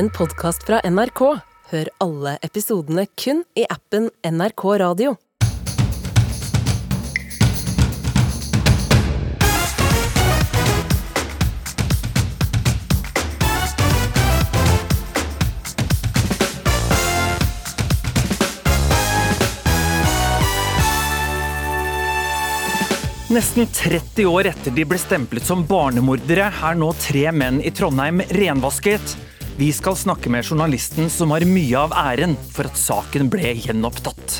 en podkast fra NRK. Hør alle episodene kun i appen NRK Radio. Nesten 30 år etter de ble stemplet som barnemordere, er nå tre menn i Trondheim renvasket. Vi skal snakke med journalisten som har mye av æren for at saken ble gjenopptatt.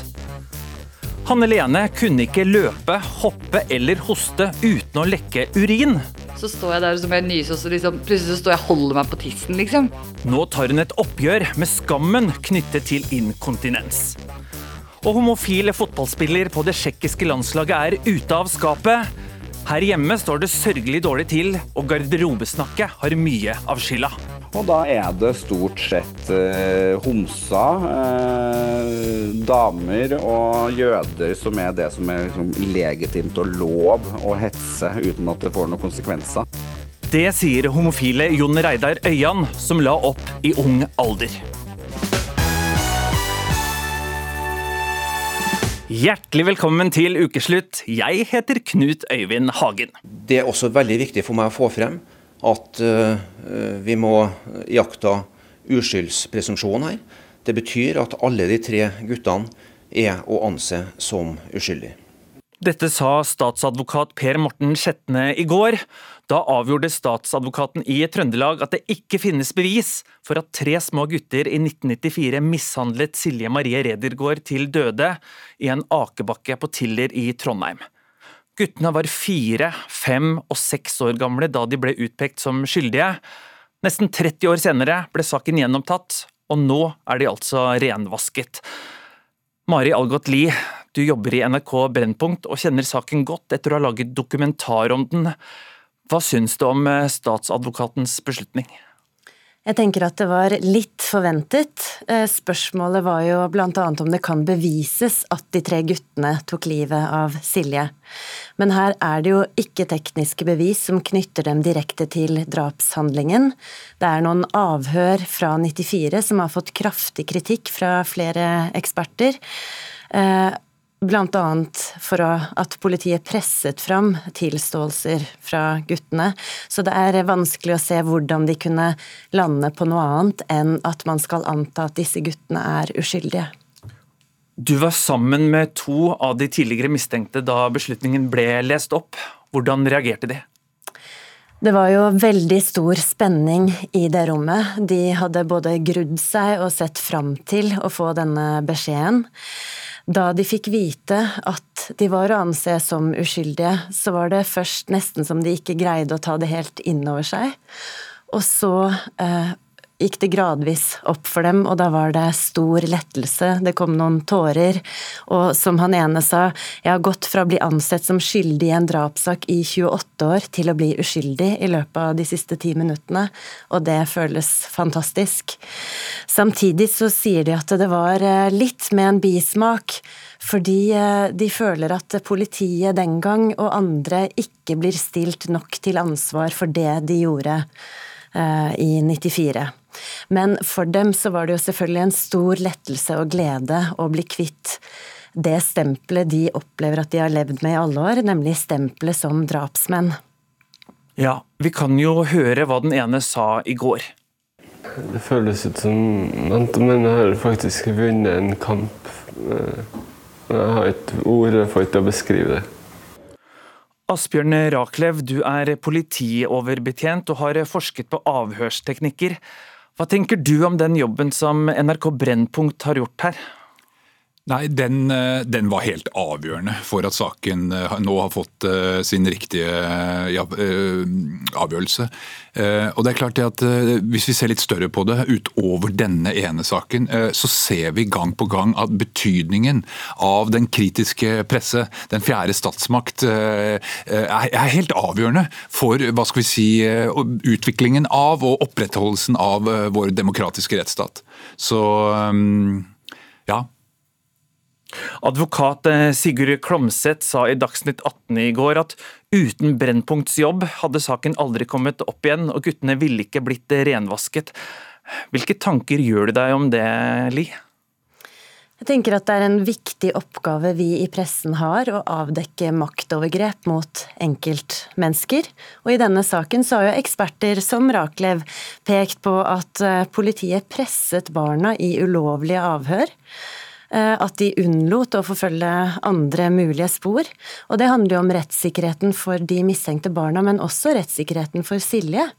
Hanne Lene kunne ikke løpe, hoppe eller hoste uten å lekke urin. Så står jeg der som jeg nyser, og liksom, plutselig så står jeg og holder meg på tissen, liksom. Nå tar hun et oppgjør med skammen knyttet til inkontinens. Og homofile fotballspiller på det tsjekkiske landslaget er ute av skapet. Her hjemme står det sørgelig dårlig til, og garderobesnakket har mye av skylda. Og da er det stort sett eh, homsa, eh, damer og jøder som er det som er liksom, legitimt og lov å hetse uten at det får noen konsekvenser. Det sier homofile Jon Reidar Øyan, som la opp i ung alder. Hjertelig velkommen til ukeslutt. Jeg heter Knut Øyvind Hagen. Det er også veldig viktig for meg å få frem at uh, vi må iaktta uskyldspresumpsjon her. Det betyr at alle de tre guttene er å anse som uskyldige. Dette sa statsadvokat Per Morten Skjetne i går. Da avgjorde statsadvokaten i Trøndelag at det ikke finnes bevis for at tre små gutter i 1994 mishandlet Silje Marie Redergård til døde i en akebakke på Tiller i Trondheim. Guttene var fire, fem og seks år gamle da de ble utpekt som skyldige. Nesten 30 år senere ble saken gjenopptatt, og nå er de altså renvasket. Mari Algot Lie, du jobber i NRK Brennpunkt og kjenner saken godt etter å ha laget dokumentar om den. Hva syns du om eh, statsadvokatens beslutning? Jeg tenker at det var litt forventet. Eh, spørsmålet var jo annet om det kan bevises at de tre guttene tok livet av Silje. Men her er det jo ikke tekniske bevis som knytter dem direkte til drapshandlingen. Det er noen avhør fra 94 som har fått kraftig kritikk fra flere eksperter. Annet for at politiet presset fram tilståelser fra guttene. Så det er vanskelig å se hvordan de kunne lande på noe annet enn at man skal anta at disse guttene er uskyldige. Du var sammen med to av de tidligere mistenkte da beslutningen ble lest opp. Hvordan reagerte de? Det var jo veldig stor spenning i det rommet. De hadde både grudd seg og sett fram til å få denne beskjeden. Da de fikk vite at de var å anse som uskyldige, så var det først nesten som de ikke greide å ta det helt inn over seg. Og så eh, gikk det gradvis opp for dem, og da var det stor lettelse. Det kom noen tårer. Og som han ene sa, jeg har gått fra å bli ansett som skyldig i en drapssak i 28 år til å bli uskyldig i løpet av de siste ti minuttene, og det føles fantastisk. Samtidig så sier de at det var eh, litt med en bismak. Fordi eh, de føler at politiet den gang og andre ikke blir stilt nok til ansvar for det de gjorde i 94. Men for dem så var det jo selvfølgelig en stor lettelse og glede å bli kvitt det stempelet de opplever at de har levd med i alle år, nemlig stempelet som drapsmenn. Ja, vi kan jo høre hva den ene sa i går. Det føles ut som at man har faktisk vunnet en kamp. Jeg har ikke ord for ikke å beskrive det. Asbjørn Raklev, du er politioverbetjent og har forsket på avhørsteknikker. Hva tenker du om den jobben som NRK Brennpunkt har gjort her? Nei, den, eh, den, var helt avgjørende for at saken eh, nå har fått uh, sin riktige avgjørelse. Og det er klart at Hvis vi ser litt større på det, utover denne ene saken, så ser vi gang på gang at betydningen av den kritiske presse, den fjerde statsmakt, er, helt avgjørende for hva skal vi si, utviklingen av og opprettholdelsen av vår demokratiske rettsstat. Så ja. Advokat eh, Sigurd Klomsæt sa i Dagsnytt 18 i går at uten Brennpunkts jobb hadde saken aldri kommet opp igjen, og guttene ville ikke blitt renvasket. Hvilke tanker gjør du deg om det, Li? Jeg tenker at det er en viktig oppgave vi i pressen har, å avdekke maktovergrep mot enkeltmennesker. Og i denne saken så har jo eksperter som Raklev pekt på at eh, politiet presset barna i ulovlige avhør. Eh, at de unnlot å forfølge andre mulige spor. Og det handler jo om rettssikkerheten for de mistenkte barna, men også rettssikkerheten for Silje.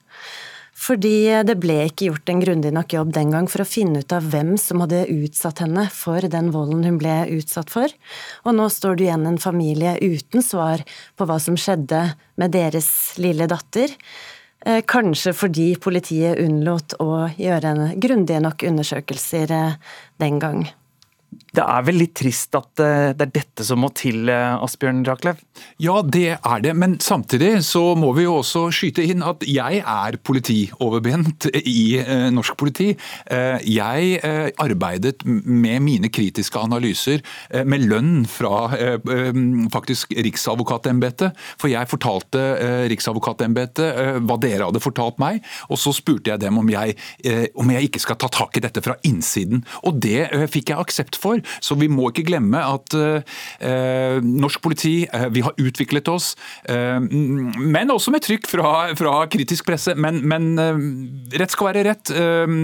Fordi det ble ikke gjort en grundig nok jobb den gang for å finne ut av hvem som hadde utsatt henne for den volden hun ble utsatt for. Og nå står det igjen en familie uten svar på hva som skjedde med deres lille datter. Eh, kanskje fordi politiet unnlot å gjøre grundige nok undersøkelser eh, den gang. Det er vel litt trist at eh, det er dette som må til, eh, Asbjørn Draklev? Ja, det er det. Men samtidig så må vi jo også skyte inn at jeg er politioverbent i eh, norsk politi. Jeg arbeidet med mine kritiske analyser med lønn fra faktisk Riksadvokatembetet. For jeg fortalte Riksadvokatembetet hva dere hadde fortalt meg, og så spurte jeg dem om jeg, om jeg ikke skal ta tak i dette fra innsiden. Og det fikk jeg aksept for. Så vi må ikke glemme at eh, norsk politi, eh, vi har utviklet oss, eh, men også med trykk fra, fra kritisk presse. Men, men eh, rett skal være rett. Eh,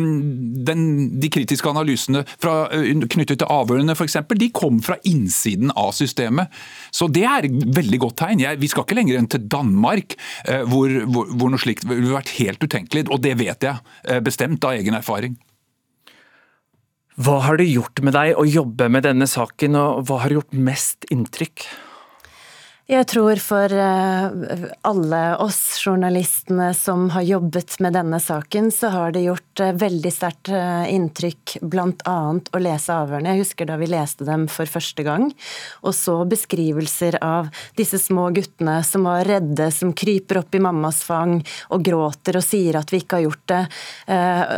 den, de kritiske analysene fra, eh, knyttet til avhørene f.eks., de kom fra innsiden av systemet. Så det er veldig godt tegn. Jeg, vi skal ikke lenger enn til Danmark, hvor, hvor, hvor noe slikt ville vært helt utenkelig. Og det vet jeg bestemt av egen erfaring. Hva har det gjort med deg å jobbe med denne saken, og hva har gjort mest inntrykk? Jeg tror for eh, alle oss journalistene som har jobbet med denne saken, så har det gjort eh, veldig sterkt eh, inntrykk bl.a. å lese avhørene. Jeg husker da vi leste dem for første gang, og så beskrivelser av disse små guttene som var redde, som kryper opp i mammas fang og gråter og sier at vi ikke har gjort det.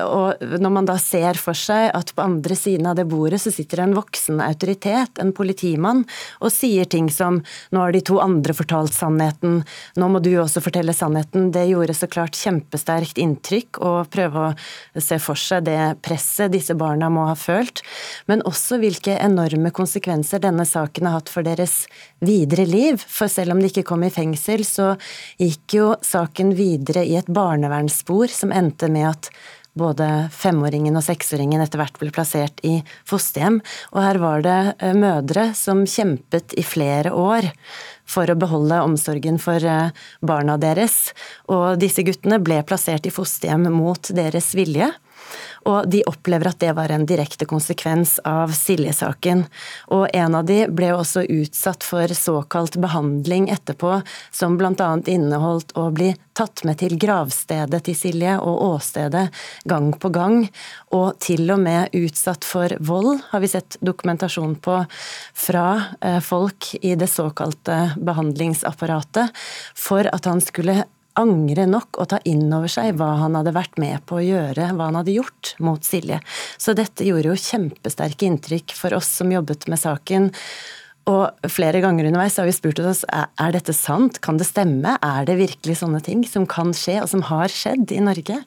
Og når man da ser for seg at på andre siden av det bordet så sitter en voksen autoritet, en politimann, og sier ting som nå har de to andre fortalt sannheten, nå må du også fortelle sannheten. Det gjorde så klart kjempesterkt inntrykk å prøve å se for seg det presset disse barna må ha følt, men også hvilke enorme konsekvenser denne saken har hatt for deres videre liv. For selv om de ikke kom i fengsel, så gikk jo saken videre i et barnevernsspor som endte med at både femåringen og seksåringen etter hvert ble plassert i fosterhjem. Og her var det eh, mødre som kjempet i flere år for å beholde omsorgen for eh, barna deres. Og disse guttene ble plassert i fosterhjem mot deres vilje. Og de opplever at det var en direkte konsekvens av Silje-saken. Og en av de ble også utsatt for såkalt behandling etterpå, som bl.a. inneholdt å bli tatt med til gravstedet til Silje og åstedet gang på gang, og til og med utsatt for vold, har vi sett dokumentasjon på fra eh, folk i det såkalte behandlingsapparatet, for at han skulle angre nok og ta inn over seg hva han hadde vært med på å gjøre, hva han hadde gjort mot Silje. Så dette gjorde jo kjempesterke inntrykk for oss som jobbet med saken. Og flere ganger underveis har vi spurt oss er dette sant, kan det stemme, er det virkelig sånne ting som kan skje, og som har skjedd i Norge?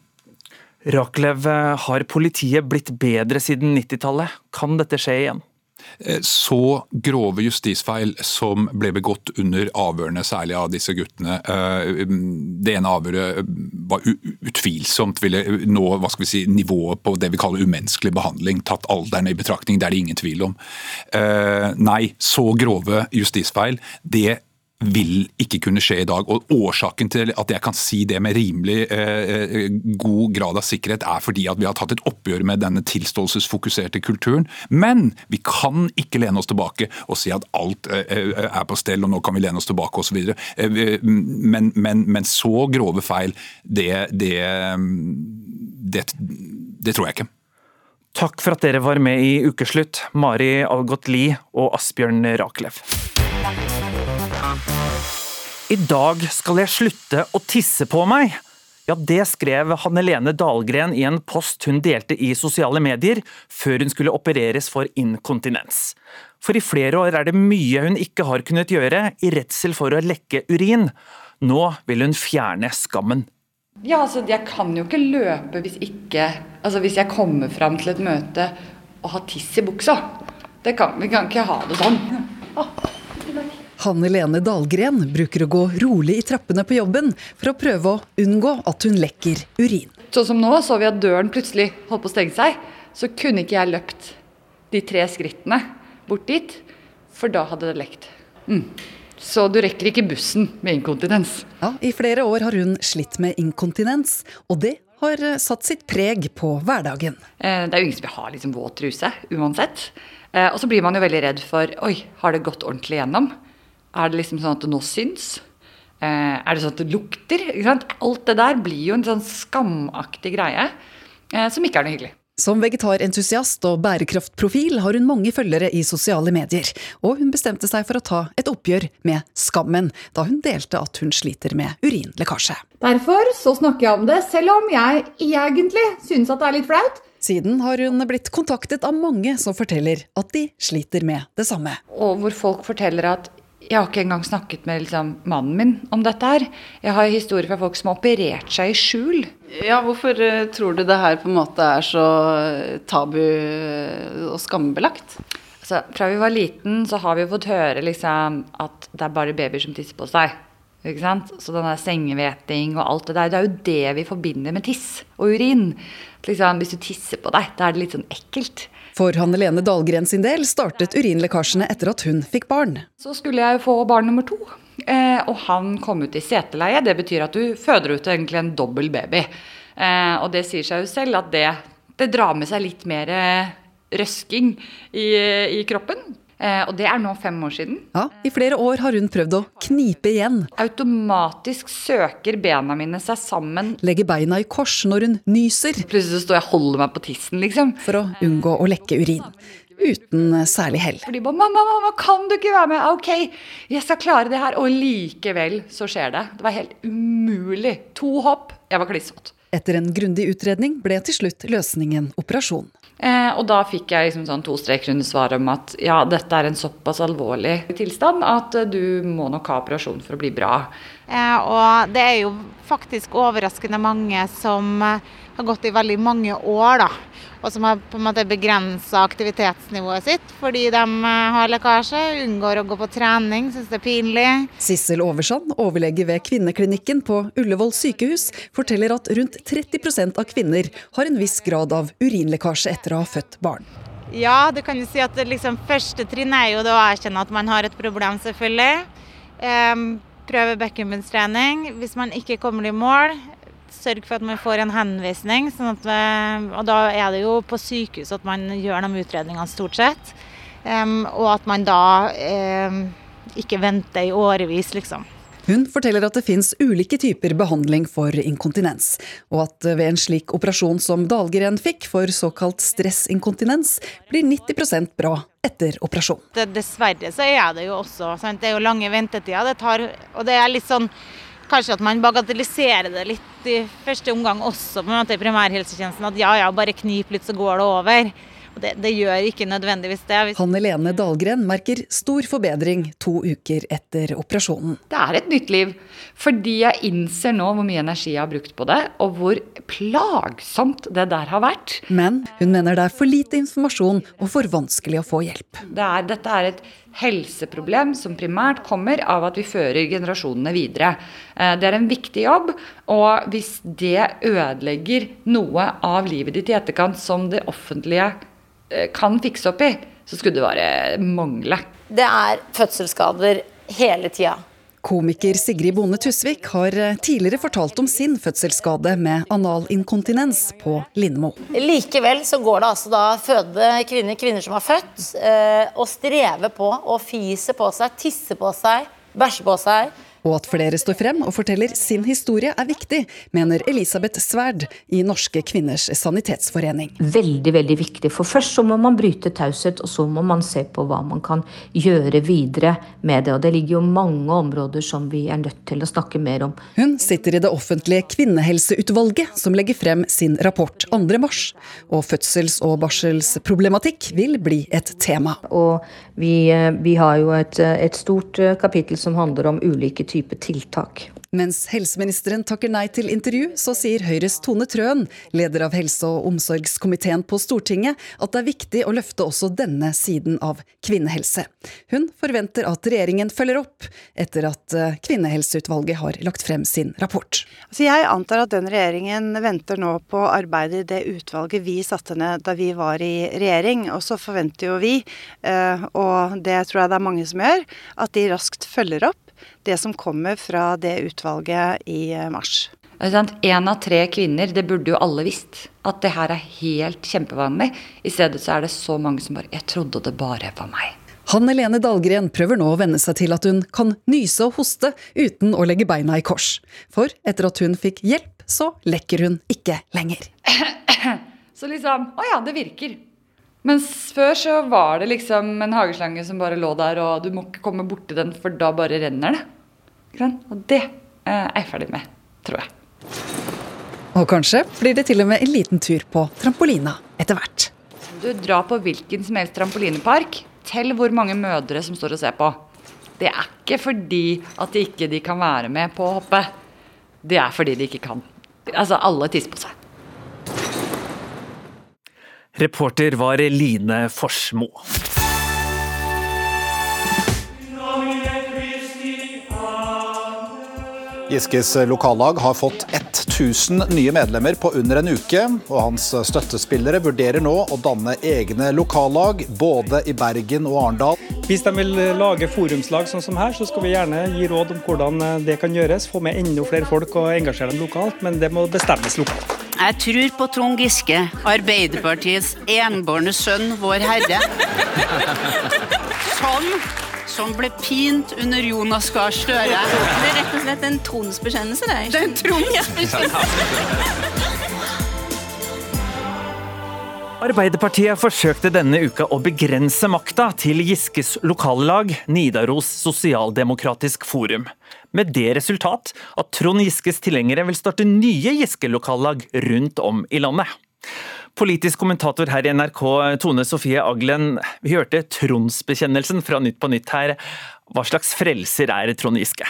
Raklev, har politiet blitt bedre siden 90-tallet? Kan dette skje igjen? Eh, så grove justisfeil som ble begått under avhørene, særlig av disse guttene. Eh, det ene avhøret var utvilsomt ville nå hva skal vi si, nivået på det vi kaller umenneskelig behandling, tatt alderen i betraktning. Det er det ingen tvil om. Eh, nei, så grove justisfeil, det vil ikke kunne skje i dag. Og Årsaken til at jeg kan si det med rimelig eh, eh, god grad av sikkerhet, er fordi at vi har tatt et oppgjør med denne tilståelsesfokuserte kulturen. Men vi kan ikke lene oss tilbake og si at alt eh, eh er på stell, og nå kan vi lene oss tilbake osv. Eh, men, men, men så grove feil, det, det, det, det tror jeg ikke. Takk for at dere var med i Ukeslutt, Mari Algot Lie og Asbjørn Rakelev. I dag skal jeg slutte å tisse på meg. Ja, Det skrev Hanne Lene Dahlgren i en post hun delte i sosiale medier før hun skulle opereres for inkontinens. For i flere år er det mye hun ikke har kunnet gjøre i redsel for å lekke urin. Nå vil hun fjerne skammen. Ja, altså jeg kan jo ikke løpe hvis ikke Altså hvis jeg kommer fram til et møte og har tiss i buksa. Det kan, vi kan ikke ha det sånn. Hanne Lene Dahlgren bruker å gå rolig i trappene på jobben for å prøve å unngå at hun lekker urin. Sånn som nå, så vi at døren plutselig holdt på å stenge seg. Så kunne ikke jeg løpt de tre skrittene bort dit, for da hadde det lekt. Mm. Så du rekker ikke bussen med inkontinens. Ja, I flere år har hun slitt med inkontinens, og det har eh, satt sitt preg på hverdagen. Eh, det er jo ingen som vil ha liksom våt truse, uansett. Eh, og så blir man jo veldig redd for Oi, har det gått ordentlig gjennom? Er det liksom sånn at det nå syns? Er det sånn at det lukter? Alt det der blir jo en sånn skamaktig greie som ikke er noe hyggelig. Som vegetarentusiast og bærekraftprofil har hun mange følgere i sosiale medier, og hun bestemte seg for å ta et oppgjør med skammen da hun delte at hun sliter med urinlekkasje. Derfor så snakker jeg om det, selv om jeg egentlig synes at det er litt flaut. Siden har hun blitt kontaktet av mange som forteller at de sliter med det samme. Og hvor folk forteller at jeg har ikke engang snakket med liksom, mannen min om dette her. Jeg har historier fra folk som har operert seg i skjul. Ja, hvorfor uh, tror du det her på en måte er så eh, tabu eh, og skambelagt? Altså, fra vi var liten så har vi fått høre liksom, at det er bare babyer som tisser på seg. Ikke sant? Så den der sengeveting og alt det der, det er jo det vi forbinder med tiss og urin. Liksom, hvis du tisser på deg, da er det litt sånn ekkelt. For Hanne Lene Dahlgren sin del startet urinlekkasjene etter at hun fikk barn. Så skulle jeg få barn nummer to, eh, og han kom ut i seteleie. Det betyr at du føder ut egentlig en dobbel baby. Eh, og det sier seg jo selv at det, det drar med seg litt mer eh, røsking i, i kroppen. Eh, og det er nå fem år siden. Ja, I flere år har hun prøvd å knipe igjen. Automatisk søker bena mine seg sammen. Legger beina i kors når hun nyser. Plutselig står jeg og holder meg på tissen, liksom. For å unngå å lekke urin. Uten særlig hell. For de bare 'Mamma, mamma, kan du ikke være med?' Ok, jeg skal klare det her. Og likevel så skjer det. Det var helt umulig. To hopp. Jeg var klissvåt. Etter en grundig utredning ble til slutt løsningen operasjon. Eh, og da fikk jeg liksom sånn to strek under svaret om at ja, dette er en såpass alvorlig tilstand at eh, du må nok ha operasjon for å bli bra. Eh, og det er jo faktisk overraskende mange som eh, har gått i veldig mange år, da og som har på en måte begrensa aktivitetsnivået sitt fordi de eh, har lekkasje, unngår å gå på trening, syns det er pinlig. Sissel Oversand, overlege ved kvinneklinikken på Ullevål sykehus, forteller at rundt 30% av kvinner har en viss grad av urinlekkasje etter å ha født barn. Ja, du kan jo si at liksom, første trinn er jo å erkjenne at man har et problem, selvfølgelig. Um, prøve bekkenbunnstrening. Hvis man ikke kommer i mål, sørge for at man får en henvisning. Sånn vi, og da er det jo på sykehus at man gjør de utredningene stort sett. Um, og at man da um, ikke venter i årevis, liksom. Hun forteller at det finnes ulike typer behandling for inkontinens, og at ved en slik operasjon som Dahlgren fikk for såkalt stressinkontinens, blir 90% bra etter operasjon. Dessverre så er det jo også sant? Det er jo lange ventetider. Det tar, og det er litt sånn kanskje at man bagatelliserer det litt i første omgang også på en måte i primærhelsetjenesten. At ja ja, bare knip litt, så går det over. Og det, det, gjør ikke nødvendigvis det. Hanne Lene Dahlgren merker stor forbedring to uker etter operasjonen. Det er et nytt liv. Fordi jeg innser nå hvor mye energi jeg har brukt på det, og hvor plagsomt det der har vært. Men hun mener det er for lite informasjon og for vanskelig å få hjelp. Det er, dette er et helseproblem som primært kommer av at vi fører generasjonene videre. Eh, det er en viktig jobb, og hvis det ødelegger noe av livet ditt i etterkant som det offentlige eh, kan fikse opp i, så skulle det bare mangle. Det er fødselsskader hele tida. Komiker Sigrid Bonde Tusvik har eh, tidligere fortalt om sin fødselsskade med analinkontinens på Lindmo. Likevel så går det altså da fødende kvinner, kvinner som har født, eh, og strever på og fiser på seg, tisser på seg, bæsjer på seg og at flere står frem og forteller sin historie er viktig, mener Elisabeth Sverd i Norske kvinners sanitetsforening. Veldig, veldig viktig. For først så må man bryte taushet, og så må man se på hva man kan gjøre videre med det. Og det ligger jo mange områder som vi er nødt til å snakke mer om. Hun sitter i det offentlige kvinnehelseutvalget, som legger frem sin rapport 2.3. Og fødsels- og barselsproblematikk vil bli et tema. Og vi, vi har jo et, et stort kapittel som handler om ulike typer type tiltak. Mens helseministeren takker nei til intervju, så sier Høyres Tone Trøen, leder av helse- og omsorgskomiteen på Stortinget, at det er viktig å løfte også denne siden av kvinnehelse. Hun forventer at regjeringen følger opp, etter at eh, Kvinnehelseutvalget har lagt frem sin rapport. Altså jeg antar at den regjeringen venter nå på arbeidet i det utvalget vi satte ned da vi var i regjering. Og så forventer jo vi, eh, og det tror jeg det er mange som gjør, at de raskt følger opp det som kommer fra det utvalget i eh, mars. En av tre kvinner, det burde jo alle visst, at det her er helt kjempevanlig. I stedet så er det så mange som bare Jeg trodde det bare var meg. Hanne Lene Dahlgren prøver nå å venne seg til at hun kan nyse og hoste uten å legge beina i kors. For etter at hun fikk hjelp, så lekker hun ikke lenger. Så liksom Å ja, det virker. Mens før så var det liksom en hageslange som bare lå der, og du må ikke komme borti den, for da bare renner det. Og det eh, er jeg ferdig med, tror jeg. Og kanskje blir det til og med en liten tur på trampolina etter hvert. Du drar på hvilken som helst trampolinepark, tell hvor mange mødre som står og ser på. Det er ikke fordi at de ikke kan være med på å hoppe. Det er fordi de ikke kan. Altså, alle tisser på seg. Reporter var Line Forsmo. Giskes lokallag har fått 1000 nye medlemmer på under en uke, og hans støttespillere vurderer nå å danne egne lokallag både i Bergen og Arendal. Hvis de vil lage forumslag sånn som her, så skal vi gjerne gi råd om hvordan det kan gjøres. Få med enda flere folk og engasjere dem lokalt, men det må bestemmes lokalt. Jeg tror på Trond Giske, Arbeiderpartiets enbårne sønn, Vår Herre. Sånn som ble pint under Jonas Gahr Støre. Det er rett og slett en tronsbekjennelse, det. Det er en tronsbekjennelse. Arbeiderpartiet forsøkte denne uka å begrense makta til Giskes lokallag, Nidaros Sosialdemokratisk Forum. Med det resultat at Trond Giskes tilhengere vil starte nye Giske-lokallag rundt om i landet. Politisk kommentator her i NRK, Tone Sofie Aglen. Vi hørte tronsbekjennelsen fra Nytt på Nytt her. Hva slags frelser er Trond Giske?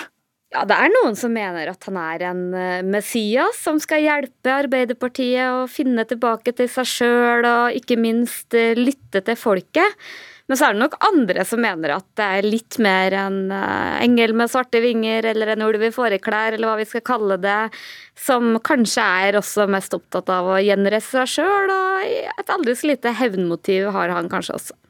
Ja, Det er noen som mener at han er en eh, Messias som skal hjelpe Arbeiderpartiet å finne tilbake til seg sjøl og ikke minst eh, lytte til folket. Men så er det nok andre som mener at det er litt mer en uh, engel med svarte vinger eller en ulv i fåreklær, eller hva vi skal kalle det, som kanskje er også mest opptatt av å gjenreise seg sjøl, og et aldri så lite hevnmotiv har han kanskje også.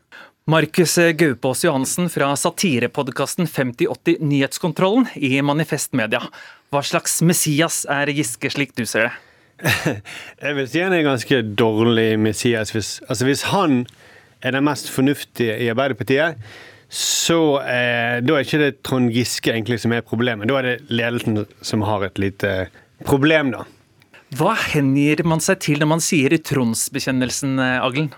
Markus Gaupås Johansen fra satirepodkasten 5080 Nyhetskontrollen i Manifest Media. Hva slags Messias er Giske, slik du ser det? Jeg vil si han er ganske dårlig Messias. Hvis, altså hvis han er den mest fornuftige i Arbeiderpartiet, så eh, da er ikke det Trond Giske egentlig som er problemet. Da er det ledelsen som har et lite problem, da. Hva hengir man seg til når man sier i tronsbekjennelsen, Aglen?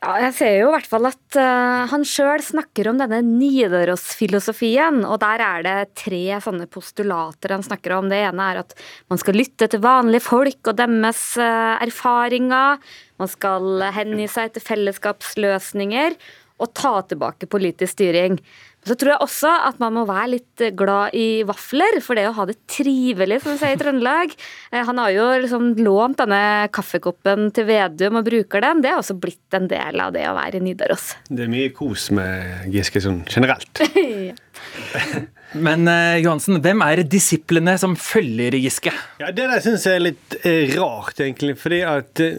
Ja, jeg ser jo i hvert fall at uh, han sjøl snakker om denne Nidaros-filosofien, og der er det tre sånne postulater han snakker om. Det ene er at man skal lytte til vanlige folk og deres uh, erfaringer. Man skal hengi seg til fellesskapsløsninger og ta tilbake politisk styring. Så tror jeg også at man må være litt glad i vafler, for det å ha det trivelig, som vi sier i Trøndelag. Eh, han har jo liksom lånt denne kaffekoppen til Vedum og bruker den. Det er også blitt en del av det å være i Nidaros. Det er mye kos med Giske sånn generelt. Men eh, Johansen, hvem er disiplene som følger Giske? Ja, Det der syns jeg er litt eh, rart, egentlig. fordi at eh,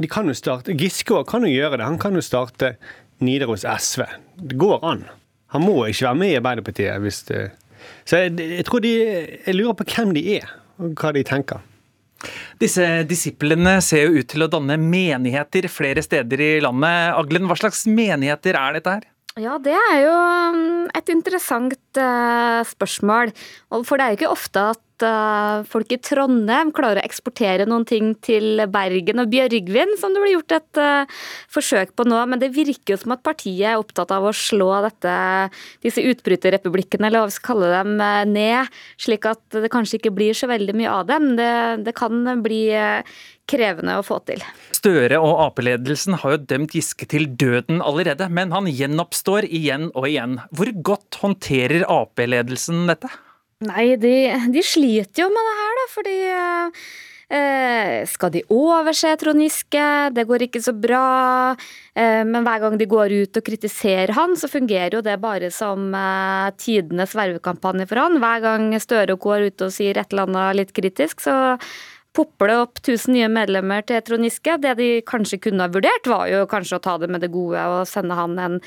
de kan jo starte Giske kan jo gjøre det. Han kan jo starte Nidaros SV. Det går an. Han må ikke være med i Arbeiderpartiet. hvis det... Så jeg, jeg tror de, jeg lurer på hvem de er, og hva de tenker. Disse disiplene ser jo ut til å danne menigheter flere steder i landet. Aglen, hva slags menigheter er dette her? Ja, det er jo um, et interessant uh, spørsmål. For det er jo ikke ofte at uh, folk i Trondheim klarer å eksportere noen ting til Bergen og Bjørgvin, som det blir gjort et uh, forsøk på nå. Men det virker jo som at partiet er opptatt av å slå dette, disse utbryterrepublikkene, eller hva vi skal kalle dem, uh, ned. Slik at det kanskje ikke blir så veldig mye av dem. Det, det kan bli krevende å få til. Støre og Ap-ledelsen har jo dømt Giske til døden allerede, men han gjenoppstår igjen og igjen. Hvor godt håndterer Ap-ledelsen dette? Nei, de, de sliter jo med det her, da, fordi eh, skal de overse Trond Giske? Det går ikke så bra. Eh, men hver gang de går ut og kritiserer han, så fungerer jo det bare som eh, tidenes vervekampanje for han. Hver gang Støre går ut og sier et eller annet litt kritisk, så popper det opp 1000 nye medlemmer til Trond Giske. Det de kanskje kunne ha vurdert, var jo kanskje å ta det med det gode og sende han en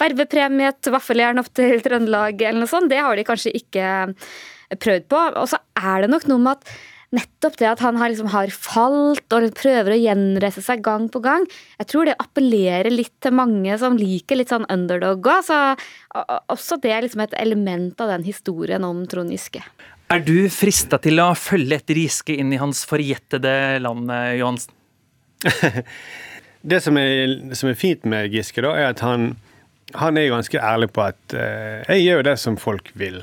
vervepremie, et vaffeljern opp til Trøndelag eller noe sånt. Det har de kanskje ikke prøvd på. Og så er det nok noe med at nettopp det at han har, liksom, har falt og prøver å gjenreise seg gang på gang, jeg tror det appellerer litt til mange som liker litt sånn underdog òg. Så også det er liksom et element av den historien om Trond Giske. Er du frista til å følge etter Giske inn i hans forjettede land, Johansen? det som er, som er, fint med Giske, da, er at han, han er ganske ærlig på at uh, jeg gjør det som folk vil.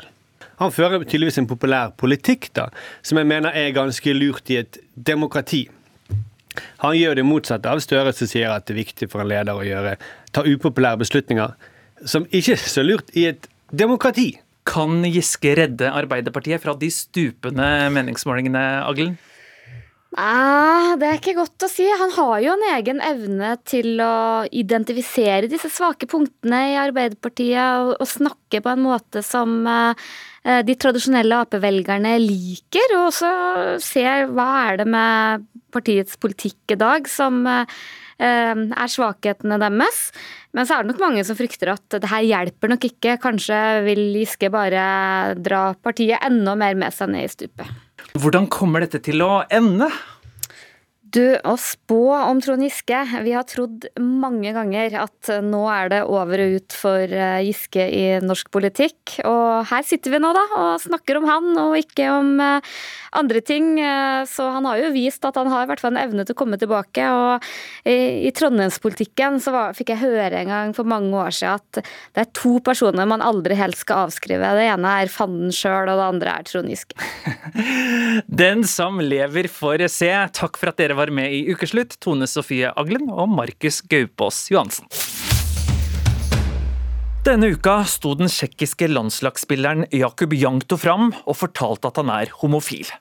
Han fører tydeligvis en populær politikk da, som jeg mener er ganske lurt i et demokrati. Han gjør det motsatte av Støre, som sier at det er viktig for en leder å gjøre, ta upopulære beslutninger, som ikke er så lurt i et demokrati. Kan Giske redde Arbeiderpartiet fra de stupende meningsmålingene, Aglen? Nei, det er ikke godt å si. Han har jo en egen evne til å identifisere disse svake punktene i Arbeiderpartiet og, snakke på en måte som uh, de tradisjonelle Ap-velgerne liker, og også ser hva er det med partiets politikk i dag som uh, er svakhetene deres. Men så er det nok mange som frykter at det her hjelper nok ikke. Kanskje vil Giske bare dra partiet enda mer med seg ned i stupet. Hvordan kommer dette til å ende? Du, å spå om Trond Giske Vi har trodd mange ganger at nå er det over og ut for eh, Giske i norsk politikk. Og her sitter vi nå, da, og snakker om han og ikke om eh, andre ting. Eh, så han har jo vist at han har i hvert fall en evne til å komme tilbake. Og i, i trondheimspolitikken så var, fikk jeg høre en gang for mange år siden at det er to personer man aldri helst skal avskrive. Det ene er fanden sjøl, og det andre er Trond Giske. Den som lever, får se. Takk for at dere var med i Ukeslutt, Tone Sofie Aglen og Markus Gaupås Johansen. Denne uka sto den tsjekkiske landslagsspilleren Jakub Jankto fram og fortalte at han er homofil.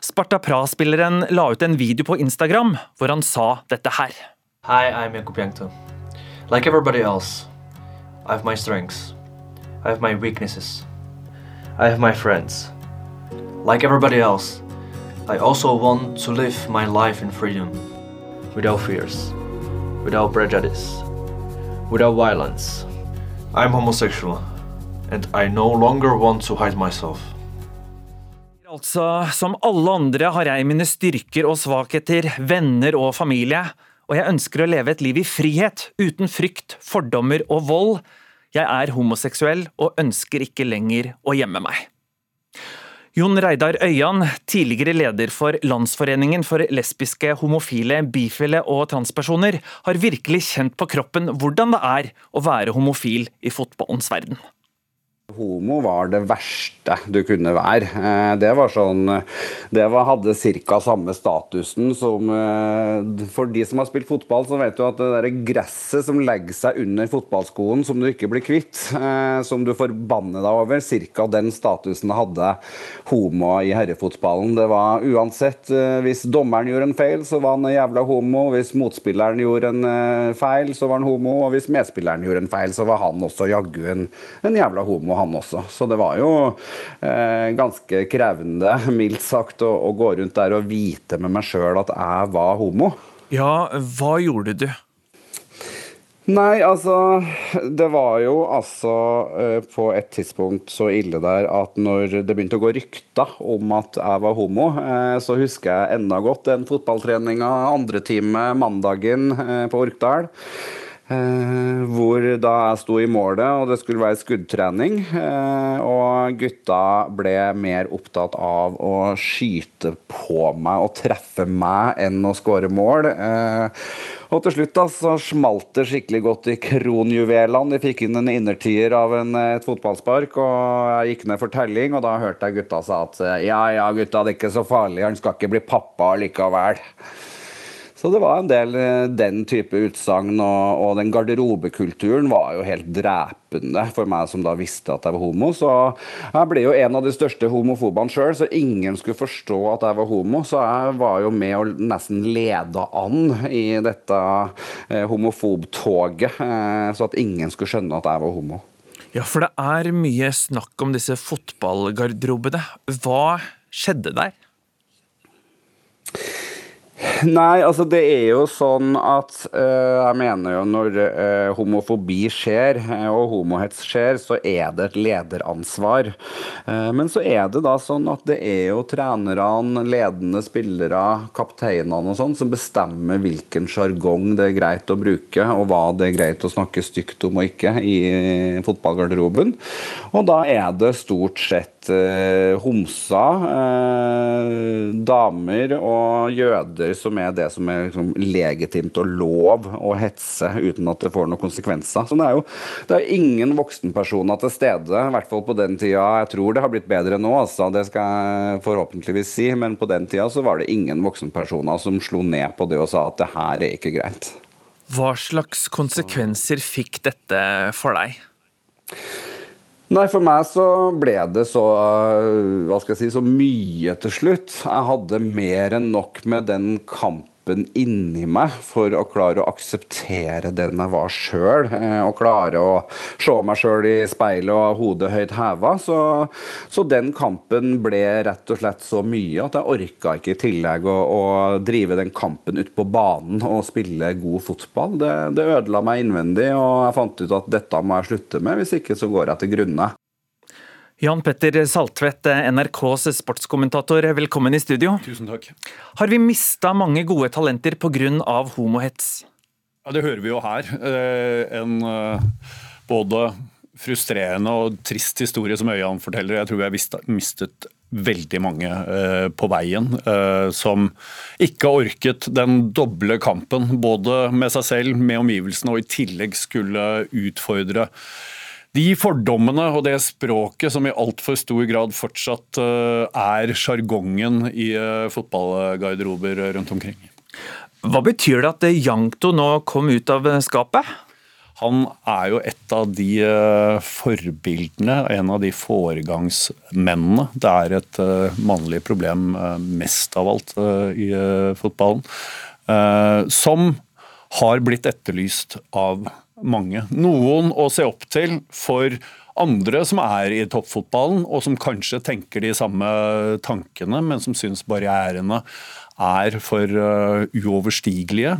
Sparta Pra-spilleren la ut en video på Instagram hvor han sa dette her. Hi, I'm Jakub Jankto. Like everybody else, I have my strengths. I have my weaknesses. I have my friends. Like everybody else, I also want to live my life in freedom, without fears, without prejudice, without violence. I'm homosexual, and I no longer want to hide myself. Altså, som alle andre har jeg mine styrker og svakheter, venner og familie, og jeg ønsker å leve et liv i frihet, uten frykt, fordommer og vold. Jeg er homoseksuell og ønsker ikke lenger å gjemme meg. Jon Reidar Øyan, tidligere leder for Landsforeningen for lesbiske, homofile, bifile og transpersoner, har virkelig kjent på kroppen hvordan det er å være homofil i fotballens verden. Homo var det verste du kunne være. Eh, det var sånn Det var, hadde ca. samme statusen som eh, For de som har spilt fotball, så vet du at det der gresset som legger seg under fotballskoen som du ikke blir kvitt, eh, som du forbanner deg over, ca. den statusen hadde homo i herrefotballen. Det var uansett Hvis dommeren gjorde en feil, så var han jævla homo. Hvis motspilleren gjorde en feil, så var han homo. Og hvis medspilleren gjorde en feil, så var han også jaggu en, en jævla homo han også. Så det var jo eh, ganske krevende, mildt sagt, å, å, gå rundt der og vite med meg sjøl at jeg var homo. Ja, hva gjorde du? Nei, altså Det var jo altså eh, på et tidspunkt så ille der at når det begynte å gå rykter om at jeg var homo, eh, så husker jeg enda godt den fotballtreninga andre time mandagen eh, på Orkdal. Eh, hvor da jeg sto i målet og det skulle være skuddtrening. Eh, og gutta ble mer opptatt av å skyte på meg og treffe meg enn å skåre mål. Eh, og til slutt da, så smalt det skikkelig godt i kronjuvelene. De fikk inn en innertier av en, et fotballspark, og jeg gikk ned for telling. Og da hørte jeg gutta sa at ja ja, gutta, det er ikke så farlig, han skal ikke bli pappa likevel. Så det var en del eh, den type utsagn, og, og den garderobekulturen var jo helt drepende for meg som da visste at jeg var homo. Så jeg ble jo en av de største homofobene sjøl, så ingen skulle forstå at jeg var homo. Så jeg var jo med og nesten leda an i dette eh, homofobtoget, eh, så at ingen skulle skjønne at jeg var homo. Ja, for det er mye snakk om disse fotballgarderobene. Hva skjedde der? Nei, altså det er jo sånn at uh, jeg mener jo når uh, homofobi skjer, uh, og homohets skjer, så er det et lederansvar. Men så er det da sånn at det er jo trenerne, ledende spillere, kapteinene og sånn, som bestemmer hvilken sjargong det er greit å bruke, og hva det er greit å snakke stygt om og ikke i fotballgarderoben. Og da er det stort sett eh, homser, eh, damer og jøder som er det som er liksom, legitimt og lov å hetse uten at det får noen konsekvenser. Så det er jo det er ingen voksenpersoner til stede, i hvert fall på den tida. Jeg tror det har blitt bedre nå, altså, det skal jeg forhåpentligvis si, men på den tida så var det ingen voksenpersoner som slo ned på det og sa at det her er ikke greit. Hva slags konsekvenser fikk dette for deg? Nei, For meg så ble det så hva skal jeg si, så mye til slutt. Jeg hadde mer enn nok med den kampen inni meg for å klare å akseptere den jeg var sjøl. Og klare å se meg sjøl i speilet og hodet høyt heva. Så, så, den kampen ble rett og slett så mye at jeg orka ikke i tillegg å, å drive den kampen ute på banen og spille god fotball. Det, det ødela meg innvendig, og jeg fant ut at dette må jeg slutte med, hvis ikke så går jeg til grunne. Jan Petter Saltvedt, NRKs sportskommentator, velkommen i studio. Tusen takk. Har vi mista mange gode talenter pga. homohets? Ja, Det hører vi jo her. En både frustrerende og trist historie som Øyan forteller. Jeg tror vi har mistet veldig mange på veien som ikke orket den doble kampen. Både med seg selv, med omgivelsene, og i tillegg skulle utfordre de fordommene og det språket som i altfor stor grad fortsatt er sjargongen i fotballgarderober rundt omkring. Hva betyr det at Jankto nå kom ut av skapet? Han er jo et av de forbildene, en av de foregangsmennene. Det er et mannlig problem mest av alt i fotballen. Som har blitt etterlyst av mange. Noen å se opp til for andre som er i toppfotballen, og som kanskje tenker de samme tankene, men som syns barrierene er for uh, uoverstigelige.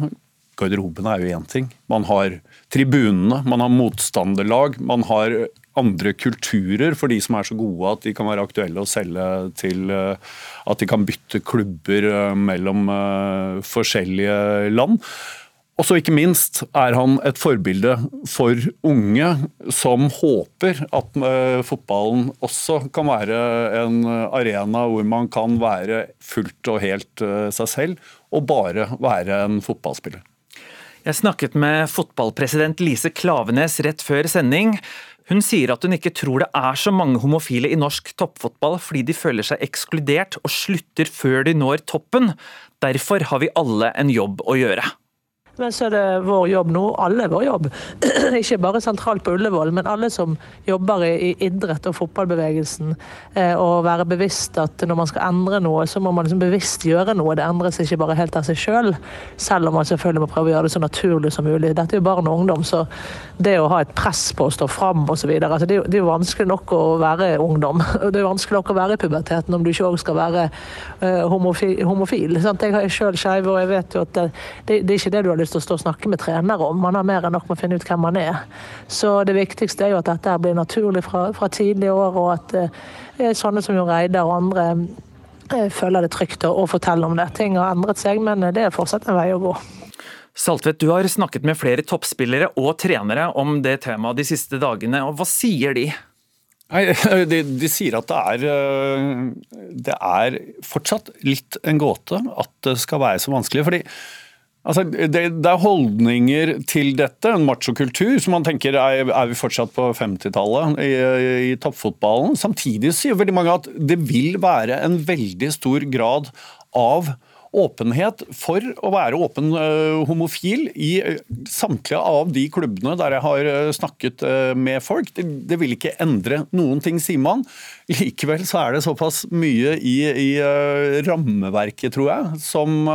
Garderoben er jo én ting. Man har tribunene, man har motstanderlag, man har andre kulturer for de som er så gode at de kan være aktuelle å selge til uh, At de kan bytte klubber uh, mellom forskjellige land. Og så ikke minst er han et forbilde for unge som håper at fotballen også kan være en arena hvor man kan være fullt og helt seg selv, og bare være en fotballspiller. Jeg snakket med fotballpresident Lise Klavenes rett før sending. Hun sier at hun ikke tror det er så mange homofile i norsk toppfotball fordi de føler seg ekskludert og slutter før de når toppen. Derfor har vi alle en jobb å gjøre. Men så er det vår jobb nå, alle vår jobb, ikke bare sentralt på Ullevål, men alle som jobber i idrett og fotballbevegelsen, å være bevisst at når man skal endre noe, så må man liksom bevisst gjøre noe. Det endres ikke bare helt av seg sjøl, selv, selv om man selvfølgelig må prøve å gjøre det så naturlig som mulig. Dette er jo barn og ungdom, så det å ha et press på å stå fram osv. Altså det, det er jo vanskelig nok å være ungdom. Det er vanskelig nok å være i puberteten om du ikke òg skal være uh, homofil. homofil? Jeg er sjøl skeiv, og jeg vet jo at det, det, det er ikke det du har lyst til å stå og snakke med trenere om. Man har mer enn nok med å finne ut hvem man er. Så det viktigste er jo at dette blir naturlig fra, fra tidlige år, og at eh, sånne som Jon Reidar og andre eh, føler det trygt å, å fortelle om det. Ting har endret seg, men det er fortsatt en vei å gå. Saltvedt, du har snakket med flere toppspillere og trenere om det temaet de siste dagene. og Hva sier de? Nei, de, de, sier at det er, det er fortsatt litt en gåte at det skal være så vanskelig. fordi Altså, det, det, er holdninger til dette, en machokultur, som man tenker er, er vi fortsatt på 50-tallet i, i, toppfotballen. Samtidig sier veldig mange at det vil være en veldig stor grad av åpenhet for å være åpen homofil i samtlige av de klubbene der jeg har snakket med folk. Det, det vil ikke endre noen ting, sier man. Likevel så er det såpass mye i, i rammeverket, tror jeg, som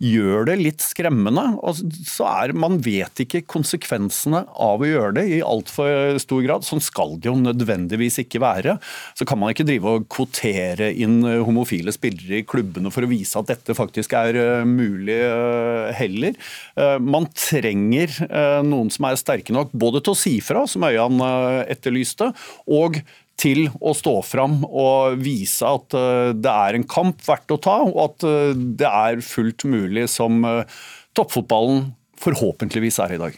gjør det litt skremmende. Og så er, Man vet ikke konsekvensene av å gjøre det i altfor stor grad. Sånn skal det jo nødvendigvis ikke være. Så kan man ikke drive og kvotere inn homofile spillere i klubbene for å vise at dette faktisk er eh, mulig eh, heller. Eh, man trenger noen som er sterke nok både til å si fra, som Øyan etterlyste, og til å stå fram og vise at eh, det er en kamp verdt å ta, og at eh, det er fullt mulig som eh, toppfotballen forhåpentligvis er i dag.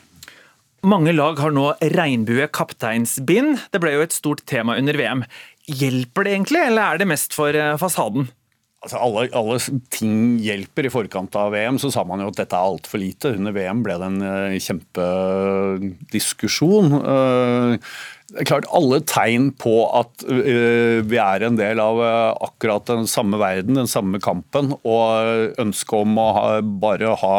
Mange lag har nå regnbue kapteinsbind. Det ble jo et stort tema under VM. Hjelper det egentlig, eller er det mest for fasaden? Altså alle, alle, ting hjelper. I forkant av VM så sa man jo at dette er altfor lite. Under VM ble det en kjempediskusjon. Klart Alle tegn på at uh, vi er en del av uh, akkurat den samme verden, den samme kampen, og ønsket om å ha, bare ha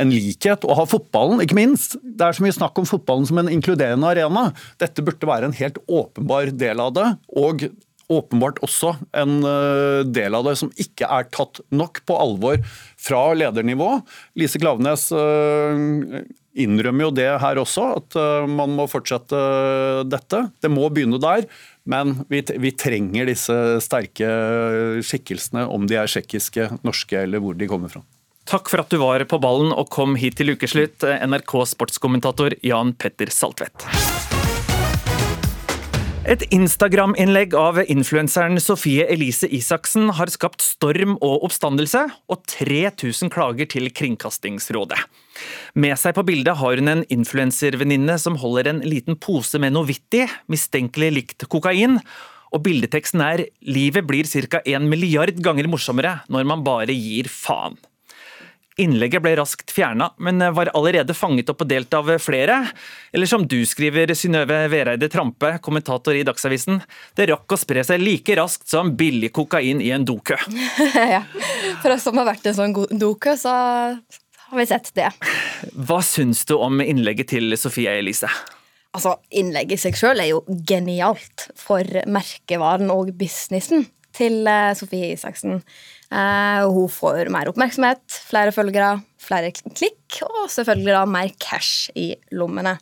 en likhet, og ha fotballen, ikke minst. Det er så mye snakk om fotballen som en inkluderende arena. Dette burde være en helt åpenbar del av det. og åpenbart også en uh, del av det som ikke er tatt nok på alvor fra ledernivå. Lise Klaveness innrømmer jo det her også, at eh, man må fortsette dette. Det må begynne der. Men vi, vi, trenger disse sterke skikkelsene, om de er tsjekkiske, norske eller hvor de kommer fra. Takk for at du var på ballen og kom hit til ukeslutt, NRK sportskommentator Jan Petter Saltvedt. Et Instagram-innlegg av influenseren Sofie Elise Isaksen har skapt storm og oppstandelse, og 3000 klager til Kringkastingsrådet. Med seg på bildet har hun en influenservenninne som holder en liten pose med noe vittig, mistenkelig likt kokain, og bildeteksten er 'Livet blir ca. en milliard ganger morsommere når man bare gir faen'. Innlegget ble raskt fjerna, men var allerede fanget opp og delt av flere. Eller som du skriver, Synnøve Vereide Trampe, kommentator i Dagsavisen. Det rakk å spre seg like raskt som billig kokain i en dokø. ja. For oss som har vært i en sånn dokø, så har vi sett det. Hva syns du om innlegget til Sofie Elise? Altså, Innlegget i seg sjøl er jo genialt for merkevaren og businessen til eh, Sofie Isaksen. Eh, hun får mer oppmerksomhet, flere følgere, flere klikk og selvfølgelig da mer cash i lommene.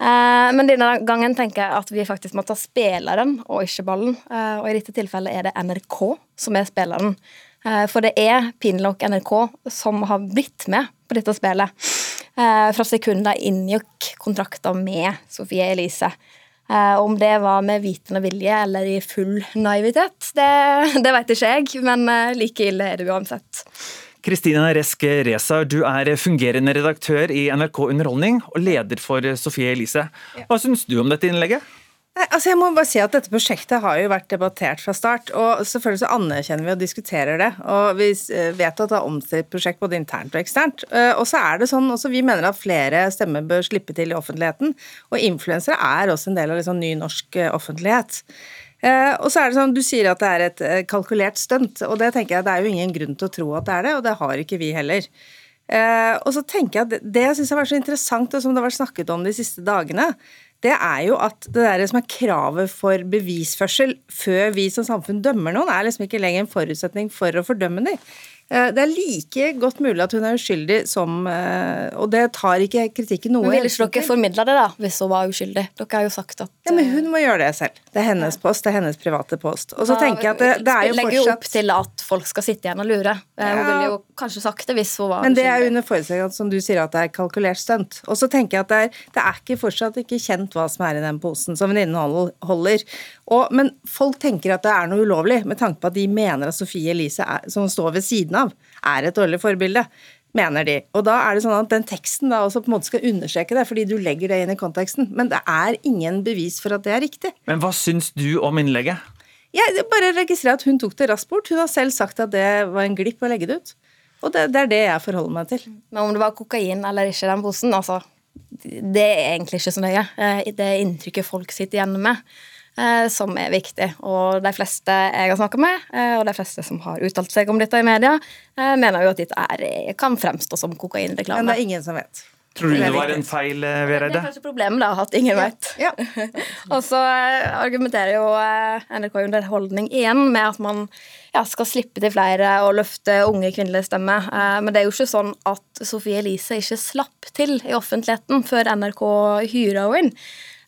Eh, men denne gangen tenker jeg at vi faktisk må ta spilleren og ikke ballen. Og i dette tilfellet er det NRK som er spilleren. For det er Pinlock NRK som har blitt med på dette spillet. Fra sekundet de inngikk kontrakter med Sofie Elise. Eh, om det var med vitende vilje eller i full naivitet, det, det vet ikke jeg, men eh, like ille er det uansett. Kristina Resk Reza, du er fungerende redaktør i NRK Underholdning og leder for Sofie Elise. Hva syns du om dette innlegget? Nei, altså jeg må bare si at Dette prosjektet har jo vært debattert fra start. og Selvfølgelig så anerkjenner vi og diskuterer det. og Vi eh, vet at det er omstridt prosjekt både internt og eksternt. Eh, og så er det sånn, også Vi mener at flere stemmer bør slippe til i offentligheten. Og influensere er også en del av liksom ny norsk eh, offentlighet. Og så er det sånn, Du sier at det er et kalkulert stunt, og det tenker jeg det er jo ingen grunn til å tro at det er det, og det har ikke vi heller. Og så tenker jeg at Det jeg syns har vært så interessant, og som det har vært snakket om de siste dagene, det er jo at det der som er kravet for bevisførsel før vi som samfunn dømmer noen, er liksom ikke lenger en forutsetning for å fordømme dem. Eh, det er like godt mulig at hun er uskyldig som eh, Og det tar ikke kritikken noe Men Ville ikke dere formidla det, da, hvis hun var uskyldig? Dere har jo sagt at Ja, Men hun må gjøre det selv. Det er hennes post, det er hennes private post. Og så tenker jeg at det, det er jo fortsatt Legger jo opp til at folk skal sitte igjen og lure. Ja. Hun ville jo kanskje sagt det hvis hun var uskyldig. Men det er under forutsetning som du sier, at det er kalkulert stunt. Og så tenker jeg at det er, det er ikke fortsatt ikke kjent hva som er i den posen som venninnen holder. Og, men folk tenker at det er noe ulovlig, med tanke på at de mener at Sofie Elise, er, som står ved siden av, er et dårlig forbilde. Mener de. Og da er det sånn at den teksten da også på en måte skal understreke det, fordi du legger det inn i konteksten. Men det er ingen bevis for at det er riktig. Men hva syns du om innlegget? Jeg bare registrerer at hun tok det raskt bort. Hun har selv sagt at det var en glipp å legge det ut. Og det, det er det jeg forholder meg til. Men om det var kokain eller ikke, den posen, altså Det er egentlig ikke så nøye. Eh, det er inntrykket folk sitter igjen med. Eh, som er viktig. Og de fleste jeg har snakka med, eh, og de fleste som har uttalt seg om dette i media, eh, mener jo at dette er, kan fremstå som kokainreklame. Men det er ingen som vet. Tror du det var en feil, Vereide? Det er kanskje problemet, da, at ingen vet. og så argumenterer jo NRK Underholdning igjen med at man ja, skal slippe til flere og løfte unge kvinnelige stemmer. Eh, Men det er jo ikke sånn at Sofie Elise ikke slapp til i offentligheten før NRK hyra henne inn.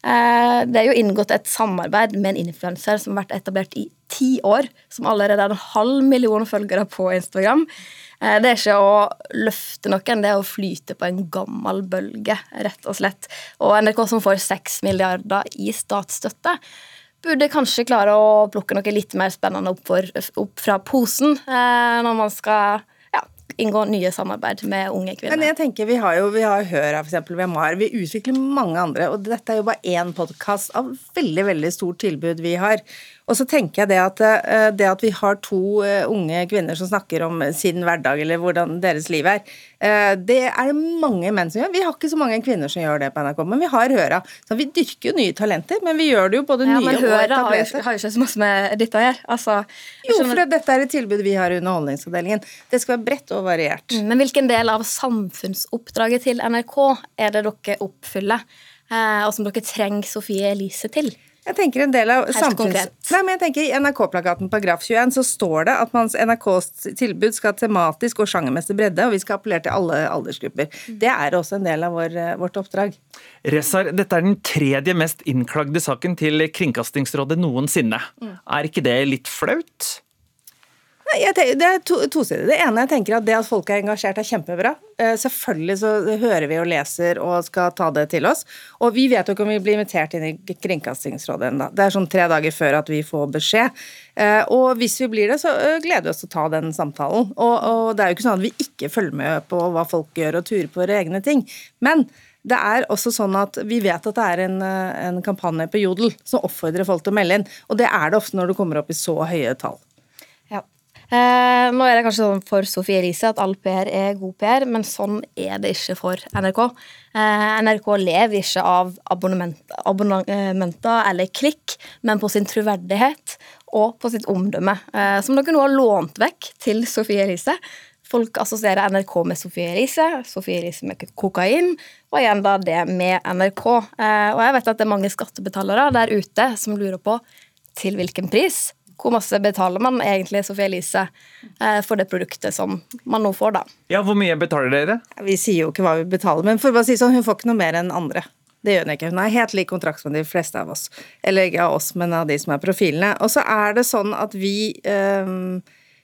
Eh, Det er jo inngått et samarbeid med en influenser som har vært etablert i ti år, som allerede har en halv million følgere på Instagram. Eh, Det er ikke å løfte noen, det er å flyte på en gammel bølge, rett og slett. Og NRK som får seks milliarder i statsstøtte, burde kanskje klare å plukke noe litt mer spennende opp, for, opp fra posen eh, når man skal inngå nye samarbeid med unge kvinner. Men jeg tenker, Vi har jo vi har Høra, eksempel, vi har Mar. Vi utvikler mange andre. Og dette er jo bare én podkast av veldig veldig stort tilbud vi har. Og så tenker jeg det at, eh, det at vi har to eh, unge kvinner som snakker om sin hverdag eller hvordan deres liv er, eh, det er det mange menn som gjør. Vi har ikke så mange kvinner som gjør det på NRK, men vi har Høra. Så vi dyrker jo nye talenter, men vi gjør det jo både Ja, nye og etablerte. etablerte. ikke- har jo ikke så masse med dette å gjøre. Altså, Jo, for dette er et tilbud vi har i Underholdningsavdelingen. Det skal være bredt og variert. Mm, Men hvilken del av samfunnsoppdraget til NRK er det dere oppfyller, og som dere trenger Sofie Elise til? Jeg tenker en del av samfunns... Nei, men jeg tenker I NRK-plakaten på Graf 21 så står det at mans NRKs tilbud skal ha tematisk og sjangermessig bredde, og vi skal appellere til alle aldersgrupper. Det er også en del av vår, eh, vårt oppdrag. Rezar, dette er den tredje mest innklagde saken til Kringkastingsrådet noensinne. Mm. Er ikke det litt flaut? Tenker, det er to, tosidig. Det ene jeg tenker at det at folk er engasjert, er kjempebra. Eh, selvfølgelig så hører vi og leser og skal ta det til oss. Og vi vet jo ikke om vi blir invitert inn i Kringkastingsrådet ennå. Det er sånn tre dager før at vi får beskjed. Eh, og hvis vi blir det, så eh, gleder vi oss til å ta den samtalen. Og, og det er jo ikke sånn at vi ikke følger med på hva folk gjør og turer på våre egne ting. Men det er også sånn at Vi vet at det er en, en kampanje på Jodel som oppfordrer folk til å melde inn. Og det er det ofte når du kommer opp i så høye tall. Eh, nå er det kanskje sånn for Sofie Elise at all PR er god PR, men sånn er det ikke for NRK. Eh, NRK lever ikke av abonnement, abonnementer eller klikk, men på sin troverdighet og på sitt omdømme, eh, som dere nå har lånt vekk til Sofie Elise. Folk assosierer NRK med Sofie Elise, Sofie Elise med kokain, og igjen da det med NRK. Eh, og jeg vet at det er mange skattebetalere der ute som lurer på til hvilken pris. Hvor masse betaler man egentlig Sofie Elise eh, for det produktet som man nå får, da? Ja, Hvor mye betaler dere? Vi sier jo ikke hva vi betaler, men for å bare si sånn, hun får ikke noe mer enn andre. Det gjør hun ikke. Hun er helt lik kontrakt som de fleste av oss. Eller ikke av oss, men av de som er profilene. Og så er det sånn at vi øhm,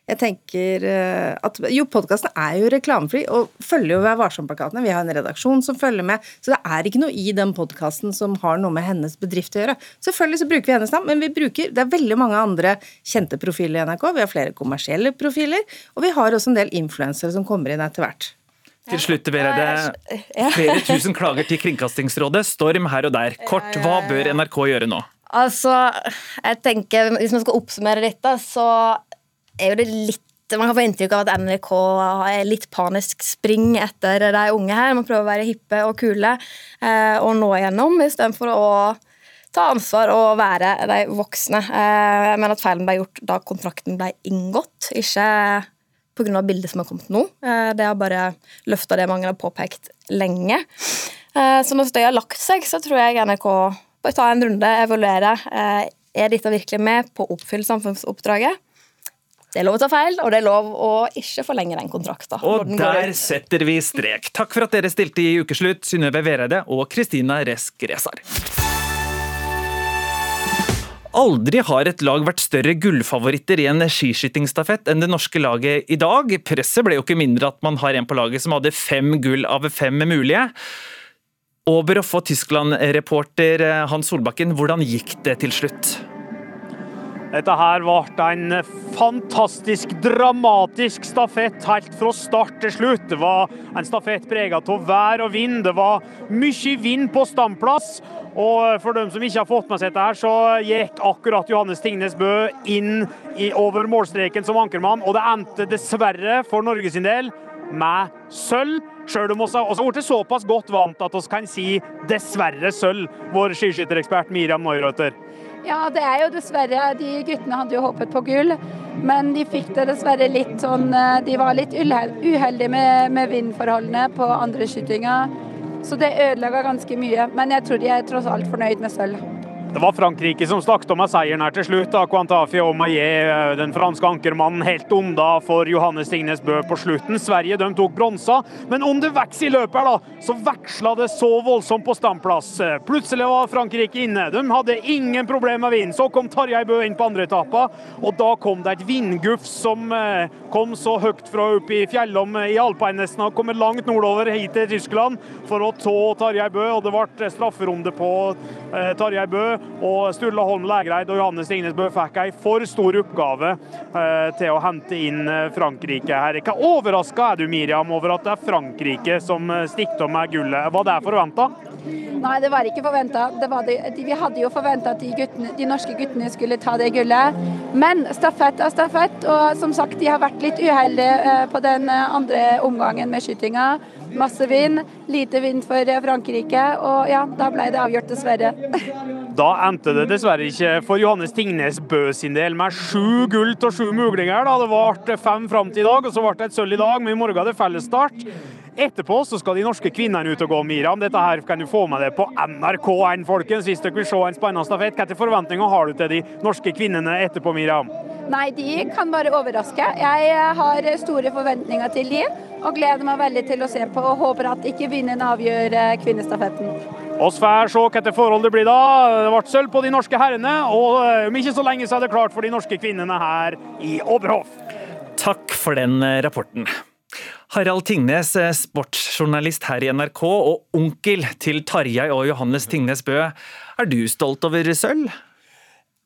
Jeg tenker øh, at Jo, podkasten er jo reklamefri og følger jo Vær varsom-plakatene. Vi har en redaksjon som følger med. Så det er ikke noe i den podkasten som har noe med hennes bedrift å gjøre. Selvfølgelig så bruker vi hennes navn, men vi bruker Det er veldig mange andre kjente profiler i NRK. Vi har flere kommersielle profiler, og vi har også en del influensere som kommer inn etter hvert. Til slutt, Vereide. Flere tusen klager til Kringkastingsrådet. Storm her og der. Kort, hva bør NRK gjøre nå? Altså, jeg tenker, Hvis man skal oppsummere dette, så er jo det litt man kan få inntrykk av at NRK er litt panisk spring etter de unge her. Man prøver å være hippe og kule eh, og nå igjennom, istedenfor å ta ansvar og være de voksne. Eh, men at feilen ble gjort da kontrakten ble inngått, ikke pga. bildet som har kommet nå. Eh, det har bare løfta det mange har påpekt lenge. Eh, så når støyet har lagt seg, så tror jeg NRK bør ta en runde, evaluere. Eh, er dette virkelig med på å oppfylle samfunnsoppdraget? Det er lov å ta feil, og det er lov å ikke forlenge den kontrakten. Og den der setter vi strek. Takk for at dere stilte i Ukeslutt, Synnøve Vereide og Kristina Resk Resar. Aldri har et lag vært større gullfavoritter i en skiskytingstafett enn det norske laget i dag. Presset ble jo ikke mindre at man har en på laget som hadde fem gull av fem mulige. Oberhoff og Tyskland-reporter Hans Solbakken, hvordan gikk det til slutt? Dette her ble en fantastisk dramatisk stafett helt fra start til slutt. Det var en stafett preget av vær og vind. Det var mye vind på standplass. Og for dem som ikke har fått med seg dette, her, så gikk akkurat Johannes Tingnes Bø inn i, over målstreken som ankermann, og det endte dessverre for Norge sin del med sølv. Sjøl om vi har blitt såpass godt vant at vi kan si dessverre sølv, vår skiskytterekspert Miriam Neurøter. Ja, det er jo dessverre De guttene hadde jo håpet på gull, men de fikk det dessverre litt sånn eh, De var litt uheldige med, med vindforholdene på andre skytinga, så det ødela ganske mye. Men jeg tror de er tross alt fornøyd med sølv. Det var Frankrike som snakket om seieren her til slutt. da Quantafi og Maillet, eh, den franske ankermannen, helt unna for Johannes Tingnes Bø på slutten. Sverige de tok bronsa, men om det underveis i løpet her da, så veksla det så voldsomt på standplass. Plutselig var Frankrike inne. De hadde ingen problemer med vinden. Så kom Tarjei Bø inn på andre etappa, og da kom det et vindguff som eh, kom så høyt fra oppe i fjellom i alpine nesten, og kommer langt nordover hit til Tyskland for å ta Tarjei Bø, og det ble strafferunde på eh, Tarjei Bø. Og Sturla Holm Lægreid og Johannes Stignes Bø fikk ei for stor oppgave eh, til å hente inn eh, Frankrike her. Hva overraska er du, Miriam, over at det er Frankrike som eh, stikker av med gullet? Var det forventa? Nei, det var ikke forventa. Vi hadde jo forventa at de, guttene, de, norske guttene skulle ta det gullet. Men stafett er stafett, og som sagt, de har vært litt uheldige på den andre omgangen med skytinga. Masse vind, lite vind for Frankrike, og ja, da ble det avgjort, dessverre. Da endte det dessverre ikke for Johannes Tingnes Bø sin del med sju gull og sju muglinger. Da. Det ble fem fram til i dag, og så ble det et sølv i dag, men i morgen er det fellesstart. Etterpå så skal de norske kvinnene ut og gå, Miriam. Dette her kan du få med deg på NRK1, folkens, hvis dere vil se en spennende stafett. Hvilke forventninger har du til de norske kvinnene etterpå, Miriam? Nei, de kan bare overraske. Jeg har store forventninger til de, og gleder meg veldig til å se på, og håper at ikke vinneren avgjør eh, kvinnestafetten. Oss får se hvilket forhold det blir da. Det ble sølv på de norske herrene, og eh, om ikke så lenge så er det klart for de norske kvinnene her i Oberhof. Takk for den eh, rapporten. Harald Tingnes, eh, sportsjournalist her i NRK og onkel til Tarjei og Johannes Tingnes Bø. Er du stolt over sølv?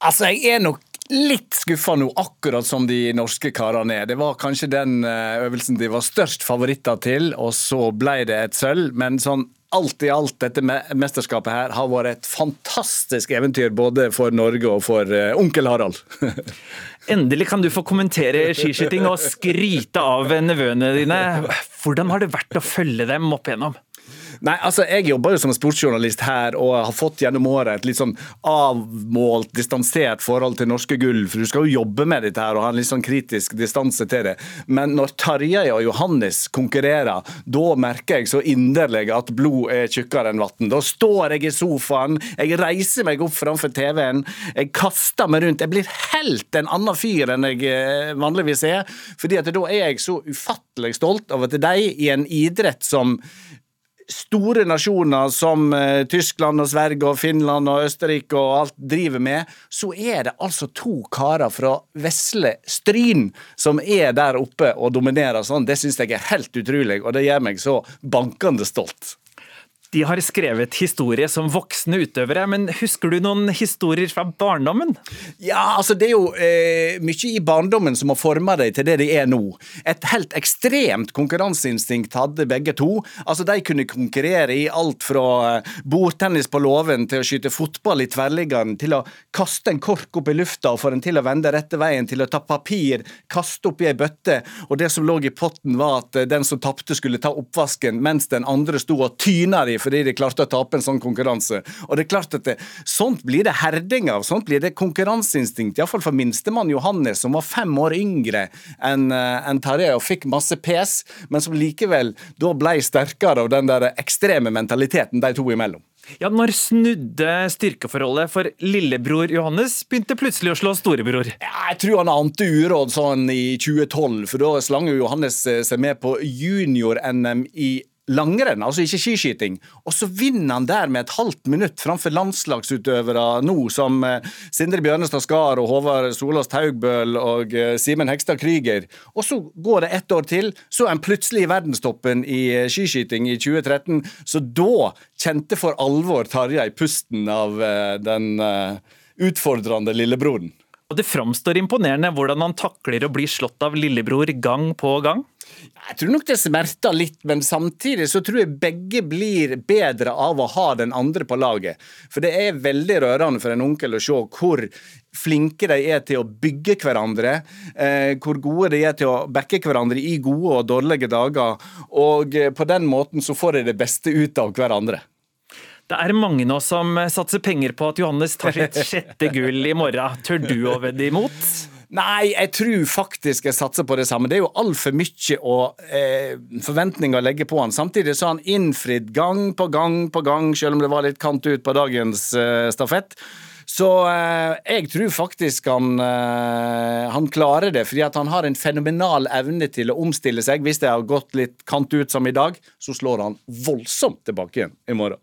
Altså, jeg er nok litt skuffa nå, akkurat som de norske karene er. Det var kanskje den øvelsen de var størst favoritter til, og så ble det et sølv. Men sånn alt i alt, dette mesterskapet her har vært et fantastisk eventyr både for Norge og for uh, onkel Harald. Endelig kan du få kommentere skiskyting og skryte av nevøene dine. Hvordan har det vært å følge dem opp igjennom? Nei, altså Jeg jobber jo som sportsjournalist her og har fått gjennom året et litt sånn avmålt, distansert forhold til norske gull. For du skal jo jobbe med dette her og ha en litt sånn kritisk distanse til det. Men når Tarjei og Johannes konkurrerer, da merker jeg så inderlig at blod er tjukkere enn vann. Da står jeg i sofaen, jeg reiser meg opp framfor TV-en, jeg kaster meg rundt. Jeg blir helt en annen fyr enn jeg eh, vanligvis er. fordi at da er jeg så ufattelig stolt over at de i en idrett som store nasjoner som eh, Tyskland og Sverige og Finland og Østerrike og alt driver med, så er det altså to karer fra vesle Stryn som er der oppe og dominerer sånn. Det syns jeg er helt utrolig, og det gjør meg så bankende stolt. De har skrevet historie som voksne utøvere, men husker du noen historier fra barndommen? Ja, altså det er jo eh, mye i barndommen som har forma deg til det de er nå. Et helt ekstremt konkurranseinstinkt hadde begge to. Altså De kunne konkurrere i alt fra eh, bordtennis på låven til å skyte fotball i tverrliggeren, til å kaste en kork opp i lufta og få den til å vende rette veien, til å ta papir, kaste oppi ei bøtte, og det som lå i potten var at eh, den som tapte skulle ta oppvasken, mens den andre sto og tyna de fordi de klarte å tape en sånn konkurranse. Og det er klart at det, Sånt blir det herding av. Sånt blir det konkurranseinstinkt. Iallfall for minstemann Johannes, som var fem år yngre enn eh, en Tarjei og fikk masse pes, men som likevel da ble sterkere av den der ekstreme mentaliteten de to imellom. Ja, Når snudde styrkeforholdet for lillebror Johannes begynte plutselig å slå storebror? Ja, jeg tror han ante uråd sånn i 2012, for da slang Johannes seg med på junior-NM i langrenn, altså ikke skiskyting. Og så vinner han der med et halvt minutt framfor landslagsutøvere nå, som eh, Sindre Bjørnestad Skar og Håvard Solås Taugbøl og eh, Simen Hegstad Krüger. Og så går det ett år til, så er han plutselig i verdenstoppen i eh, skiskyting i 2013. Så da kjente for alvor Tarjei pusten av den utfordrende lillebroren. Og Det framstår imponerende hvordan han takler å bli slått av lillebror gang på gang? Jeg tror nok det smerter litt, men samtidig så tror jeg begge blir bedre av å ha den andre på laget. For det er veldig rørende for en onkel å se hvor flinke de er til å bygge hverandre, eh, hvor gode de er til å backe hverandre i gode og dårlige dager. Og eh, på den måten så får de det beste ut av hverandre. Det er mange nå som satser penger på at Johannes tar sitt sjette gull i morgen. Tør du å vedde imot? Nei, jeg tror faktisk jeg satser på det samme. Det er jo altfor mye å, eh, forventninger å legge på han. Samtidig så har han innfridd gang på gang på gang, selv om det var litt kant ut på dagens eh, stafett. Så eh, jeg tror faktisk han, eh, han klarer det, fordi at han har en fenomenal evne til å omstille seg. Hvis det har gått litt kant ut som i dag, så slår han voldsomt tilbake igjen i morgen.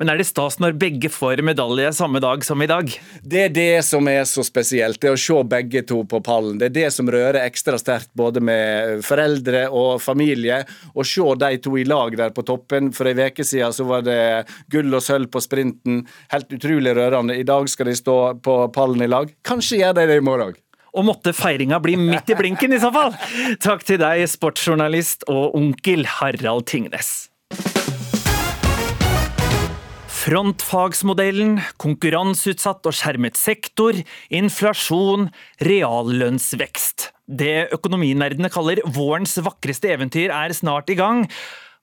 Men er det stas når begge får medalje samme dag som i dag? Det er det som er så spesielt, det å se begge to på pallen. Det er det som rører ekstra sterkt både med foreldre og familie. Å se de to i lag der på toppen. For ei uke siden så var det gull og sølv på sprinten. Helt utrolig rørende. I dag skal de stå på pallen i lag. Kanskje gjør de det i morgen òg. Og måtte feiringa bli midt i blinken i så fall! Takk til deg, sportsjournalist og onkel Harald Tingnes. Frontfagsmodellen, konkurranseutsatt og skjermet sektor, inflasjon, reallønnsvekst. Det økonominerdene kaller vårens vakreste eventyr er snart i gang.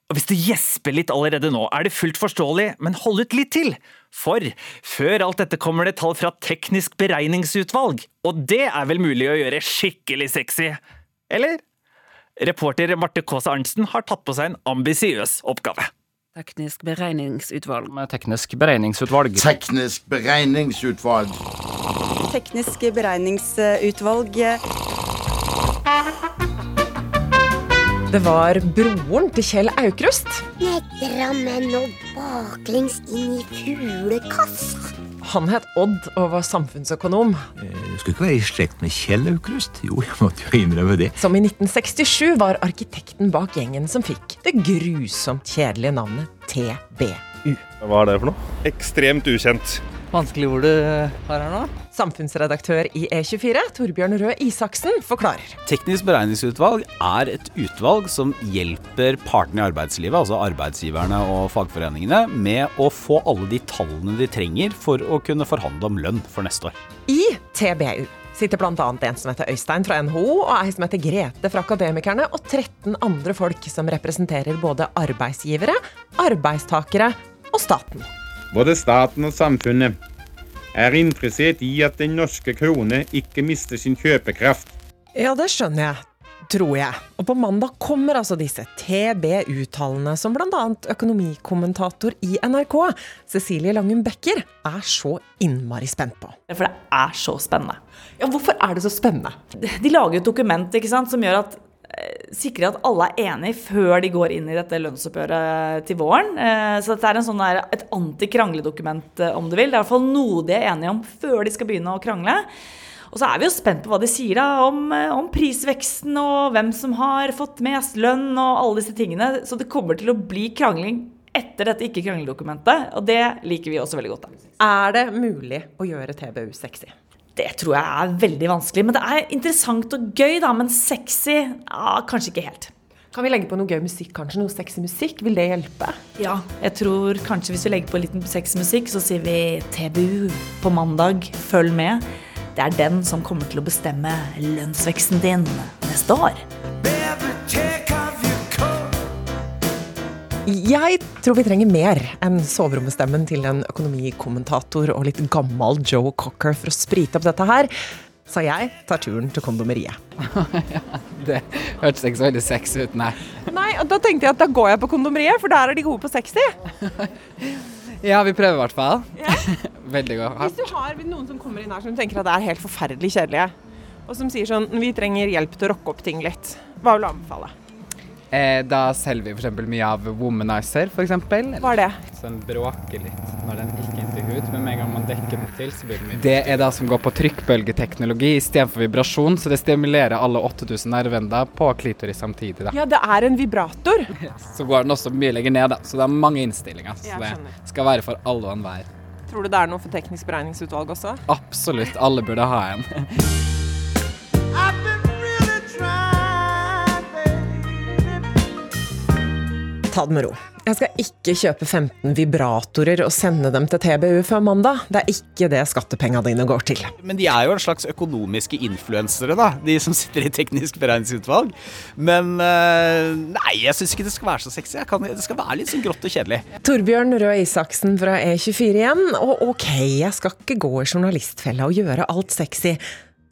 Og Hvis du gjesper litt allerede nå, er det fullt forståelig, men hold ut litt til! For før alt dette kommer det tall fra Teknisk beregningsutvalg, og det er vel mulig å gjøre skikkelig sexy? Eller? Reporter Marte Kaasa Arntzen har tatt på seg en ambisiøs oppgave. Teknisk beregningsutvalg. Med teknisk beregningsutvalg. Teknisk beregningsutvalg. Teknisk beregningsutvalg. Det var broren til Kjell Aukrust. Jeg drammer nå baklengs inn i fuglekassa. Han het Odd og var samfunnsøkonom. Jeg skulle ikke være i slekt med Kjell Aukrust. Jo, jeg måtte jo innrømme det. Som i 1967 var arkitekten bak gjengen som fikk det grusomt kjedelige navnet TBU. Hva er det for noe? Ekstremt ukjent. Vanskelig ord du har her nå. Samfunnsredaktør i E24, Torbjørn Røe Isaksen, forklarer. Teknisk beregningsutvalg er et utvalg som hjelper partene i arbeidslivet, altså arbeidsgiverne og fagforeningene, med å få alle de tallene de trenger for å kunne forhandle om lønn for neste år. I TBU sitter bl.a. en som heter Øystein fra NHO, og ei som heter Grete fra Akademikerne, og 13 andre folk som representerer både arbeidsgivere, arbeidstakere og staten. Både staten og samfunnet er interessert i at den norske krone ikke mister sin kjøpekraft. Ja, det skjønner jeg. Tror jeg. Og på mandag kommer altså disse TBU-tallene, som bl.a. økonomikommentator i NRK, Cecilie Langum Becker, er så innmari spent på. For det er så spennende. Ja, Hvorfor er det så spennende? De lager et dokument ikke sant, som gjør at sikre at alle er enige før de går inn i dette lønnsoppgjøret til våren. Så dette er sånn der, et antikrangledokument, om du vil. Det er i hvert fall noe de er enige om før de skal begynne å krangle. Og så er vi jo spent på hva de sier da, om, om, prisveksten og hvem som har fått mest lønn og alle disse tingene. Så det kommer til å bli krangling etter dette ikke-krangledokumentet, og det liker vi også veldig godt. Da. Er det mulig å gjøre TBU sexy? Det tror jeg er veldig vanskelig. Men det er interessant og gøy, da. Men sexy ja, kanskje ikke helt. Kan vi legge på noe gøy musikk, kanskje? Noe sexy musikk? Vil det hjelpe? Ja, jeg tror kanskje hvis vi legger på litt sexy musikk, så sier vi TBU på mandag. Følg med. Det er den som kommer til å bestemme lønnsveksten din neste år. Jeg tror vi trenger mer enn soverommestemmen til en økonomikommentator og litt gammel Joe Cocker for å sprite opp dette her. Så jeg tar turen til kondomeriet. ja, det hørtes ikke så veldig sexy ut, nei. Nei, og da tenkte jeg at da går jeg på kondomeriet, for der er de gode på sexy. ja, vi prøver i hvert fall. Ja. veldig godt. Hvis du har noen som kommer inn her som tenker at det er helt forferdelig kjedelige, og som sier sånn vi trenger hjelp til å rocke opp ting litt, hva vil du anbefale? Eh, da selger vi f.eks. mye av Womanizer, f.eks. Hva er det? Så den bråker litt når den ikke inntil hud, men med en gang man dekker den til, så blir den mye Det er det som går på trykkbølgeteknologi istedenfor vibrasjon, så det stimulerer alle 8000 nerveender på klitoris samtidig. Da. Ja, det er en vibrator. så går den også mye lenger ned, da, så det er mange innstillinger. Så det skal være for alle og enhver. Tror du det er noe for teknisk beregningsutvalg også? Absolutt, alle burde ha en. Ta det med ro. Jeg skal ikke kjøpe 15 vibratorer og sende dem til TBU før mandag. Det er ikke det skattepengene dine går til. Men de er jo en slags økonomiske influensere, da, de som sitter i teknisk beregningsutvalg. Men eh, nei, jeg syns ikke det skal være så sexy. Kan, det skal være litt sånn grått og kjedelig. Torbjørn Røe Isaksen fra E24 igjen. Og ok, jeg skal ikke gå i journalistfella og gjøre alt sexy,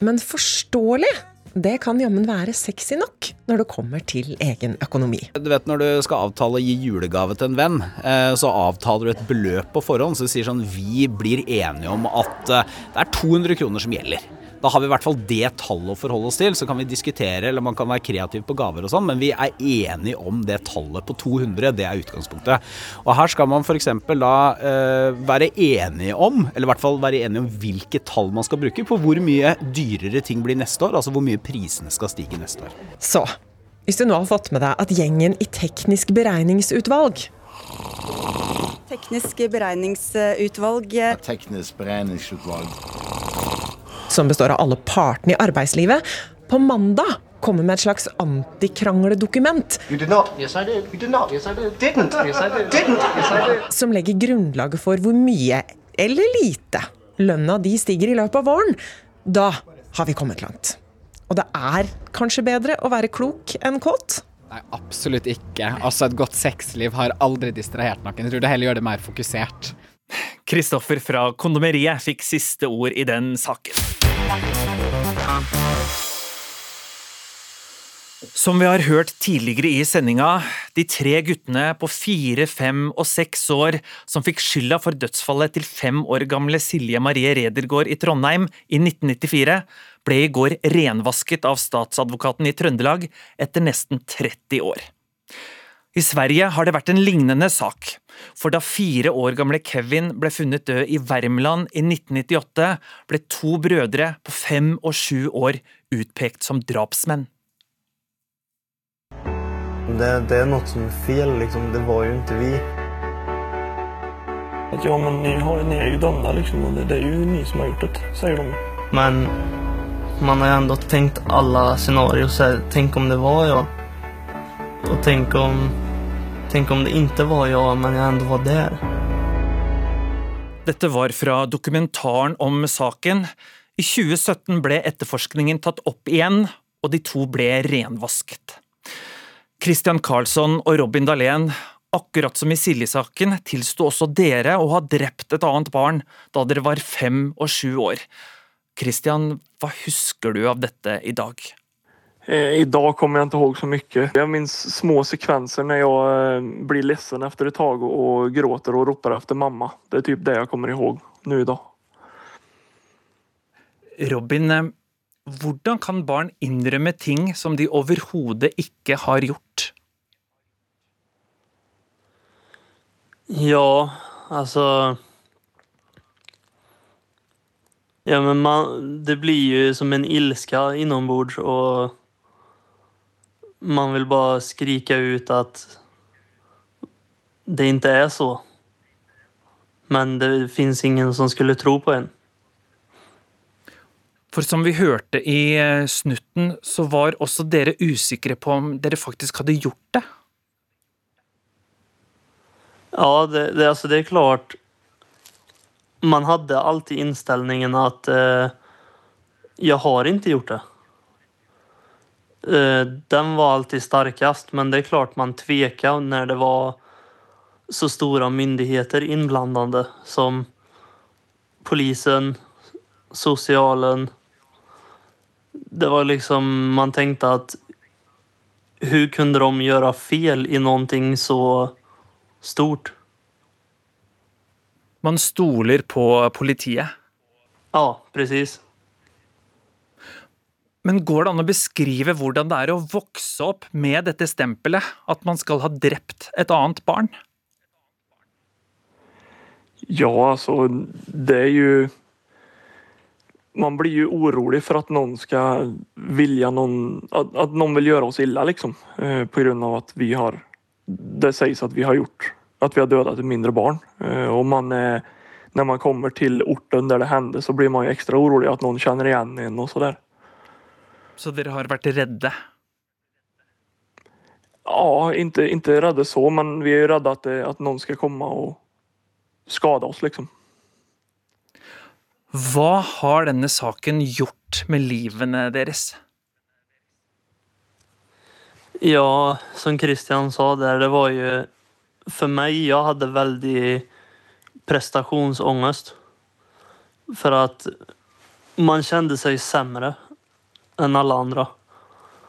men forståelig det kan jammen være sexy nok når det kommer til egen økonomi. Du vet Når du skal avtale å gi julegave til en venn, eh, så avtaler du et beløp på forhånd. Så du sier sånn Vi blir enige om at eh, det er 200 kroner som gjelder. Da har vi i hvert fall det tallet å forholde oss til. Så kan vi diskutere, eller man kan være kreativ på gaver og sånn, men vi er enige om det tallet på 200. Det er utgangspunktet. Og her skal man f.eks. da eh, være enige om, eller i hvert fall være enige om hvilke tall man skal bruke på hvor mye dyrere ting blir neste år. Altså hvor mye prisene skal stige neste år. Så, hvis du nå har fått med deg at gjengen i Teknisk beregningsutvalg Teknisk beregningsutvalg. Teknisk beregningsutvalg. Som består av alle partene i arbeidslivet, på mandag kommer med et slags antikrangledokument You. Yes, I did. You did not. Yes, I did. Didn't. Yes, I did. Didn't. Yes, I did. som legger grunnlaget for hvor mye, eller lite, lønna de stiger i løpet av våren. Da har vi kommet langt. Og det er kanskje bedre å være klok enn kåt? Nei, absolutt ikke. Altså, Et godt sexliv har aldri distrahert noen. Jeg tror det heller gjør det mer fokusert. Kristoffer fra Kondomeriet fikk siste ord i den saken. Som vi har hørt tidligere i sendinga, de tre guttene på fire, fem og seks år som fikk skylda for dødsfallet til fem år gamle Silje Marie Redergård i Trondheim i 1994, ble i går renvasket av statsadvokaten i Trøndelag etter nesten 30 år. I Sverige har det vært en lignende sak, for da fire år gamle Kevin ble funnet død i Värmland i 1998, ble to brødre på fem og sju år utpekt som drapsmenn. Det, det er noe som er fel liksom. Det var jo ikke vi. At, ja, men ni, har, ni er jo dömda liksom Og det, det er jo ni som har gjort det, sier de. Men man har jo likevel tenkt alle scenarier. Tenk om det var jo og tenk om, tänk om det inte var jag, men jag ändå var där. Dette var fra dokumentaren om saken. I 2017 ble etterforskningen tatt opp igjen, og de to ble renvasket. Christian Carlsson og Robin Dahlén, akkurat som i Silje-saken, tilsto også dere å ha drept et annet barn da dere var fem og sju år. Christian, hva husker du av dette i dag? Eh, idag kommer jag inte ihåg så mycket. Jag minns små sekvenser när jag eh, blir ledsen efter ett tag och, gråter och ropar efter mamma. Det är typ det jag kommer ihåg nu idag. Robin, eh, hvordan kan barn innrømme ting som de overhodet ikke har gjort? Ja, alltså... Ja, men man, det blir ju som en ilska inombords och man vill bara skrika ut att det inte är så. Men det finns ingen som skulle tro på en. For som vi hørte i eh, snutten, så var også dere usikre på om dere faktisk hadde gjort det. Ja, det, det, altså, det er klart. Man hadde alltid innstillingen at eh, Jeg har ikke gjort det. Eh, den var alltid starkast, men det är klart man tvekade när det var så stora myndigheter inblandade som polisen, socialen. Det var liksom, man tänkte att hur kunde de göra fel i någonting så stort? Man stoler på politiet. Ja, precis. Men går det an å beskrive hvordan det er å vokse opp med dette stempelet, at man skal ha drept et annet barn? Ja, altså det er jo Man blir jo orolig for at noen skal vilje noen... At noen vil gjøre oss ille, liksom. Eh, på grunn av at vi har... Det sies at vi har gjort... At vi har dødd et mindre barn. Eh, och man er, når man kommer til orten der det hender, så blir man jo ekstra orolig at noen kjenner igjen en så sådär. Så dere har vært redde? Ja, inte, inte redde så, men vi er redde at, att, det, att någon ska komma och skada oss liksom. Hva har denne saken gjort med livene deres? Ja, som Christian sa der, det var jo For meg, jeg hadde veldig prestasjonsangst. For at man kjente seg sämre än alla andra.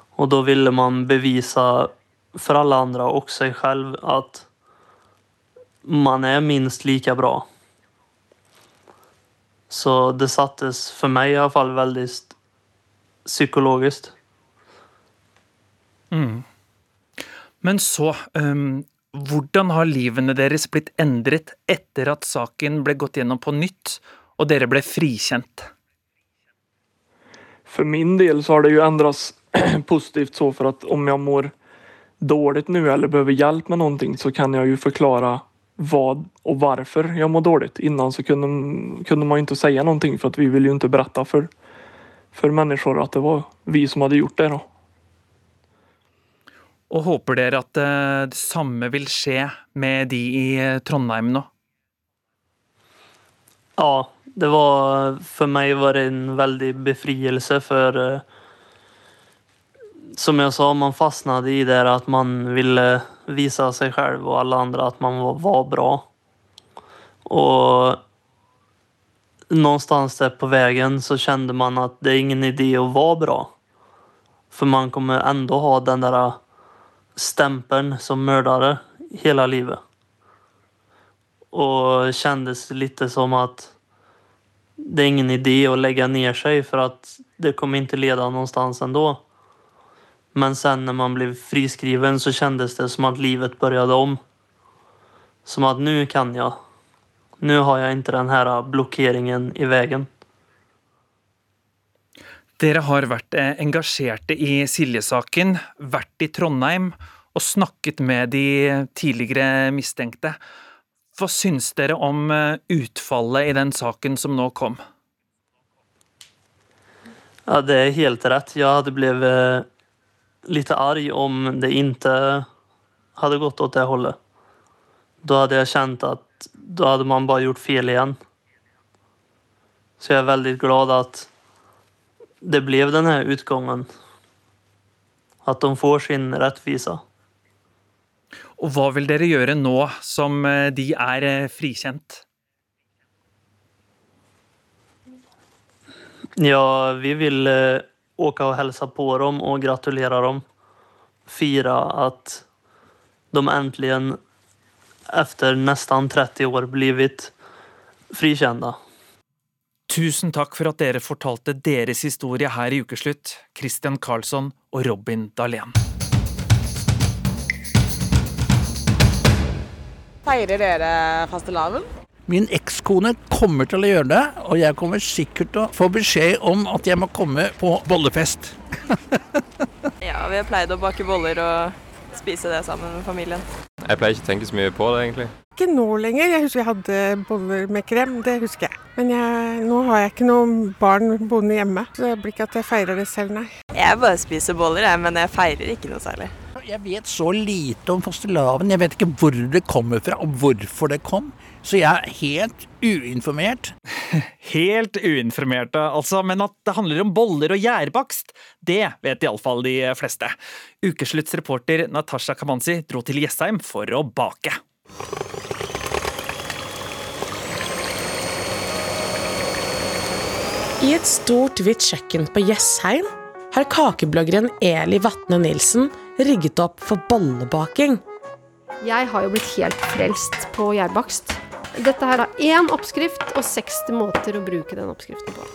Och då ville man bevisa för alla andra och sig själv att man är minst lika bra. Så det sattes för mig i alla fall väldigt psykologiskt. Mm. Men så, um, hvordan har livene deres blitt endret etter at saken ble gått gjennom på nytt, og dere ble frikjent? För min del så har det ju ändrats positivt så för att om jag mår dåligt nu eller behöver hjälp med någonting så kan jag ju förklara vad och varför jag mår dåligt. Innan så kunde, kunde man ju inte säga någonting för att vi ville ju inte berätta för, för människor att det var vi som hade gjort det. Då. Og håper dere at det samme vil skje med de i Trondheim nå? Ja, det var, For meg var det en veldig befrielse for eh, som jeg sa, man fastnade i det at man ville vise seg selv og alle andre at man var, bra. Og någonstans der på vägen så kände man at det er ingen idé å være bra. For man kommer ändå ha den där stämpeln som mördare hele livet. Og kändes litt som att det är ingen idé att lägga ner sig för att det kommer inte leda någonstans ändå. Men sen när man blev friskriven så kändes det som att livet började om. Som att nu kan jag. Nu har jeg ikke den blokkeringen i veien. Dere har vært eh, engasjerte i Silje-saken, vært i Trondheim og snakket med de tidligere mistenkte. Hva syns dere om eh, utfallet i den saken som nå kom? Ja, det er helt rett. Jeg hadde blitt litt arg om det ikke hadde gått åt det holdet. Da hadde jeg kjent at da hadde man bare gjort fel igjen. Så jeg er veldig glad at det ble denne utgangen. At de får sin rättvisa. Og hva vil dere gjøre nå som eh, de er eh, frikjent? Ja, vi vil åke og hilse på dem og gratulere dem. Fire at de endelig, etter nesten 30 år blitt frikjent. Tusen takk for at dere fortalte deres historie her i Ukeslutt, Christian Karlsson og Robin Dahlén. Feirer dere fastelavn? Min ekskone kommer til å gjøre det, og jeg kommer sikkert til å få beskjed om at jeg må komme på bollefest. Ja, vi har pleid å bake boller og spise det sammen med familien. Jeg pleier ikke å tenke så mye på det, egentlig. Ikke nå lenger. Jeg husker jeg hadde boller med krem, det husker jeg. Men jeg, nå har jeg ikke noen barn boende hjemme, så det blir ikke at jeg feirer det selv, nei. Jeg bare spiser boller, jeg, men jeg feirer ikke noe særlig. Jeg vet så lite om fastelavn. Jeg vet ikke hvor det kommer fra, og hvorfor det kom. Så jeg er helt uinformert. Helt uinformerte, altså, men at det handler om boller og gjærbakst, det vet iallfall de fleste. Ukeslutts reporter Natasha Kamanzi dro til Jessheim for å bake. I et stort, hvitt kjøkken på Jessheim har kakebloggeren Eli Vatne Nilsen rigget opp for bollebaking. Jeg har jo blitt helt frelst på gjærbakst. Dette her er én oppskrift og 60 måter å bruke den oppskriften på.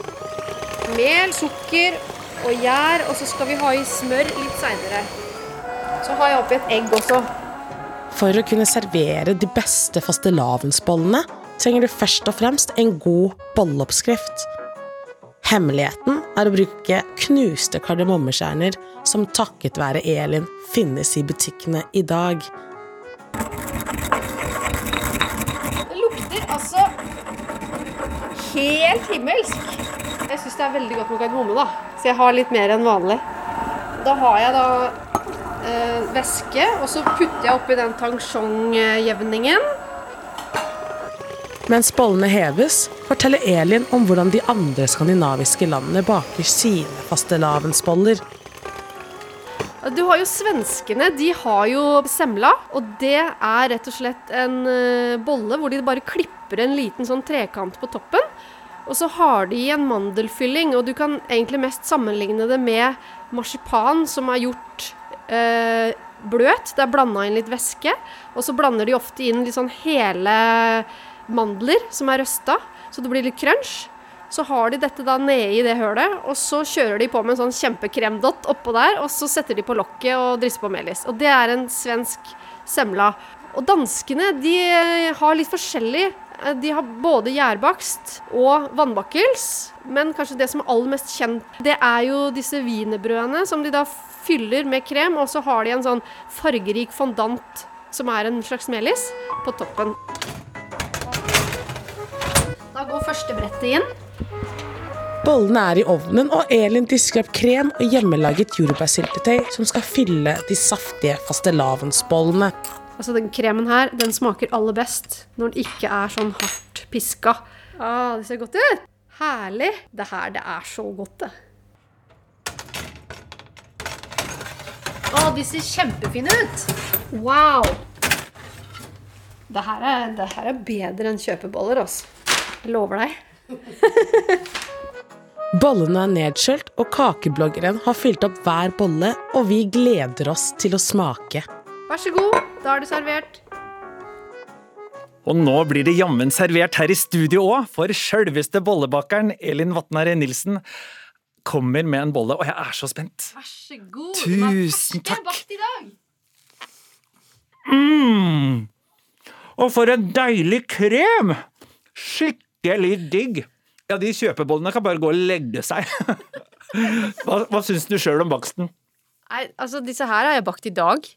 Mel, sukker og gjær, og så skal vi ha i smør litt seinere. Så har jeg oppi et egg også. For å kunne servere de beste fastelavnsbollene trenger du først og fremst en god bolleoppskrift. Hemmeligheten er å bruke knuste kardemommekjerner, som takket være Elin finnes i butikkene i dag. Det lukter altså helt himmelsk. Jeg syns det er veldig godt med kardemomme, da. Så jeg har litt mer enn vanlig. Da har jeg da eh, væske, og så putter jeg oppi den tangsjongjevningen. Mens bollene heves, forteller Elin om hvordan de andre skandinaviske landene baker sine fastelavnsboller. Du har jo svenskene, de har jo semla, og det er rett og slett en eh, bolle hvor de bare klipper en liten sånn trekant på toppen. Og så har de en mandelfylling, og du kan egentlig mest sammenligne det med marsipan som er gjort eh, bløt. Det er blanda inn litt væske, og så blander de ofte inn litt sånn hele mandler som er røsta, så det blir litt crunch. Så har de dette da nede i det hølet, og så kjører de på med en sånn kjempekremdott oppå der, og så setter de på lokket og drysser på melis. Og det er en svensk semla. Og danskene, de har litt forskjellig. De har både gjærbakst og vannbakkels, men kanskje det som er aller mest kjent, det er jo disse wienerbrødene som de da fyller med krem, og så har de en sånn fargerik fondant som er en slags melis, på toppen. Går første brettet inn. Bollene er i ovnen, og Elin disker opp krem og hjemmelaget jordbærsyltetøy som skal fylle de saftige fastelavnsbollene. Altså Den kremen her den smaker aller best når den ikke er sånn hardt piska. Ah, det ser godt ut! Herlig. Det her, det er så godt, det. Å, de ser kjempefine ut! Wow! Det her er, det her er bedre enn kjøpeboller, altså. Jeg lover deg. Bollene er nedskjølt, og kakebloggeren har fylt opp hver bolle, og vi gleder oss til å smake. Vær så god, da er det servert. Og nå blir det jammen servert her i studio òg, for sjølveste bollebakeren Elin Vatnare Nilsen kommer med en bolle, og jeg er så spent. Vær så god. Tusen takk. Bakt i dag. Mm. Og for en deilig krem! Skikkelig digg. Ja, de kjøpebollene kan bare gå og legge seg. hva hva syns du sjøl om baksten? Nei, altså Disse her har jeg bakt i dag.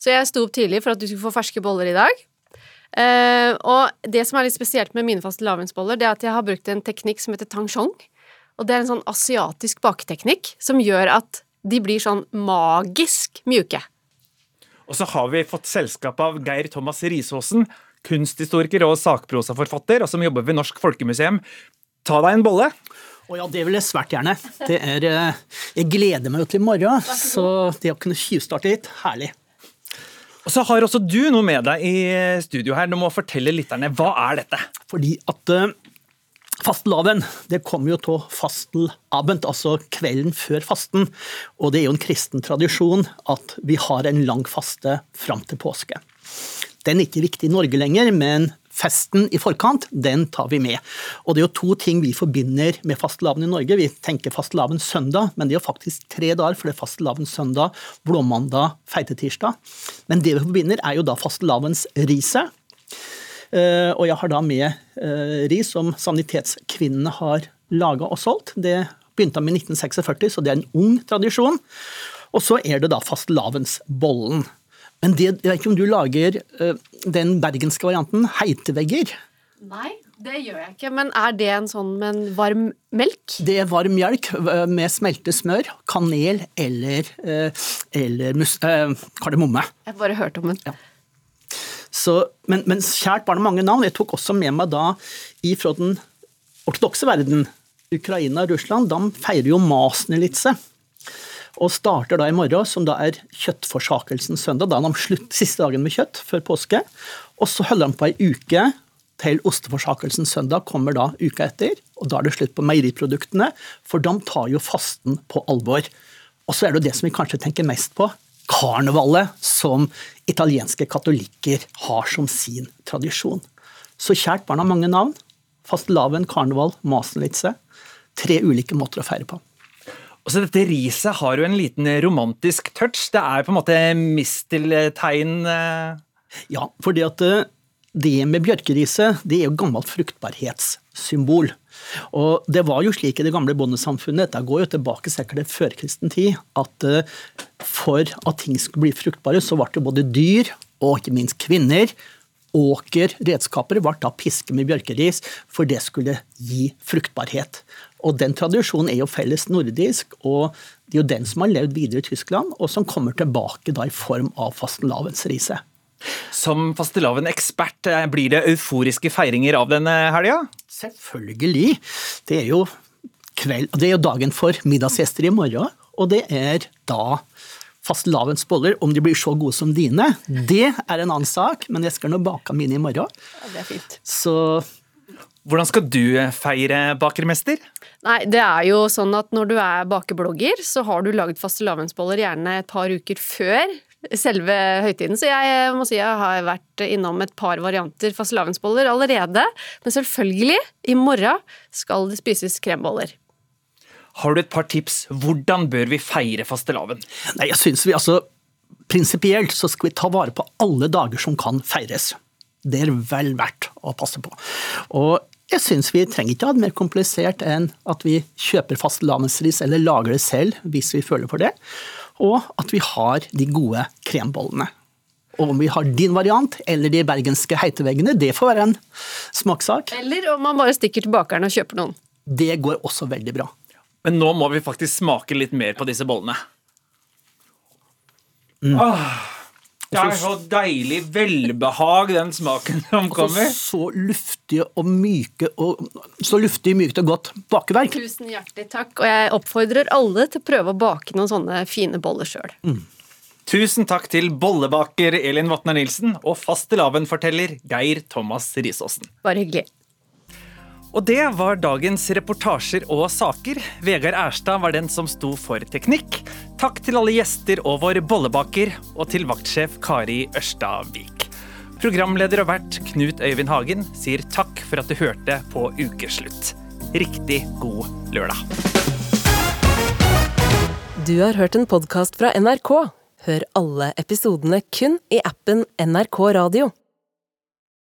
Så jeg sto opp tidlig for at du skulle få ferske boller i dag. Eh, og det som er litt spesielt med mine fastelavnsboller, det er at jeg har brukt en teknikk som heter tangshong. Og det er en sånn asiatisk baketeknikk som gjør at de blir sånn magisk mjuke. Og så har vi fått selskap av Geir Thomas Risaasen, kunsthistoriker og sakprosaforfatter, og som jobber ved Norsk Folkemuseum. Ta deg en bolle. Å ja, det vil jeg svært gjerne. Det er, eh, jeg gleder meg jo til i morgen, så det å kunne tjuvstarte litt, herlig. Og så har også du noe med deg i studio her. Du må fortelle lytterne, hva er dette? Fordi at uh, fastelavn, det kommer jo av fastelabend, altså kvelden før fasten. Og det er jo en kristen tradisjon at vi har en lang faste fram til påske. Den er ikke viktig i Norge lenger, men festen i forkant, den tar vi med. Og det er jo to ting vi forbinder med fastelavn i Norge. Vi tenker fastelavn søndag, men det er jo faktisk tre dager, for det er fastelavn søndag, blåmandag, feitetirsdag. Men det vi forbinder, er jo da fastelavnsriset. Uh, og jeg har da med uh, ris som Sanitetskvinnene har laga og solgt. Det begynte med 1946, så det er en ung tradisjon. Og så er det da fastelavnsbollen. Men det, jeg vet ikke om du lager uh, den bergenske varianten, heitevegger? Nei, det gjør jeg ikke. Men er det en sånn med en varm melk? Det er varm melk med smeltet smør, kanel eller, uh, eller mus, uh, kardemomme. Jeg bare hørte om den. Ja. Så, men, men kjært barn har mange navn. Jeg tok også med meg da ifra den ortodokse verden, Ukraina og Russland, de feirer jo Masnelitse og starter da i morgen, som da er kjøttforsakelsens søndag. Da er de slutt siste dagen med kjøtt før påske. Og så holder de på ei uke til osteforsakelsens søndag kommer da uka etter. Og da er det slutt på meieriproduktene, for de tar jo fasten på alvor. Og så er det jo det som vi kanskje tenker mest på. Karnevalet, som italienske katolikker har som sin tradisjon. Så kjært barn har mange navn. Fastelavn, karneval, masenlitse. Tre ulike måter å feire på. Og så Dette riset har jo en liten romantisk touch. Det er på en måte misteltein Ja, fordi at det med bjørkeriset det er jo gammelt fruktbarhetssymbol. Og det var jo slik i det gamle bondesamfunnet, dette går jo tilbake sikkert til førkristen tid, at for at ting skulle bli fruktbare, så ble det både dyr og ikke minst kvinner åker, redskaper, ble da pisket med bjørkeris, for det skulle gi fruktbarhet. Og den tradisjonen er jo felles nordisk, og det er jo den som har levd videre i Tyskland, og som kommer tilbake da i form av fastelavnsriset. Som fastelavn-ekspert, eh, blir det euforiske feiringer av denne helga? Selvfølgelig. Det er jo kveld, det er jo dagen for middagsgjester i morgen, og det er da fastelavnsboller. Om de blir så gode som dine, det er en annen sak, men jeg skal nå bake mine i morgen. Ja, det er fint. Så Hvordan skal du feire, bakermester? Nei, det er jo sånn at når du er bakeblogger, så har du laget fastelavnsboller gjerne et par uker før selve høytiden. Så jeg må si jeg har vært innom et par varianter fastelavnsboller allerede. Men selvfølgelig, i morgen skal det spises kremboller. Har du et par tips? Hvordan bør vi feire fastelavn? Nei, jeg synes vi altså Prinsipielt så skal vi ta vare på alle dager som kan feires. Det er vel verdt å passe på. Og jeg syns vi trenger ikke ha det mer komplisert enn at vi kjøper fastelavnsris eller lager det selv hvis vi føler for det, og at vi har de gode krembollene. Og om vi har din variant eller de bergenske heiteveggene, det får være en smakssak. Eller om man bare stikker til bakeren og kjøper noen. Det går også veldig bra. Men nå må vi faktisk smake litt mer på disse bollene. Mm. Åh, det er så deilig velbehag, den smaken som kommer. Altså, så luftig og myke og så luftig, mykt og godt bakeverk. Tusen hjertelig takk, og jeg oppfordrer alle til å prøve å bake noen sånne fine boller sjøl. Tusen takk til bollebaker Elin Vatnar Nilsen og fastelavnforteller Geir Thomas Risaasen. Bare hyggelig. Og det var dagens reportasjer og saker. Vegard Erstad var den som sto for teknikk. Takk til alle gjester og vår bollebaker, og til vaktsjef Kari Ørstavik. Programleder og vert Knut Øyvind Hagen sier takk for at du hørte på Ukeslutt. Riktig god lørdag. Du har hørt en podkast fra NRK. Hør alle episodene kun i appen NRK Radio.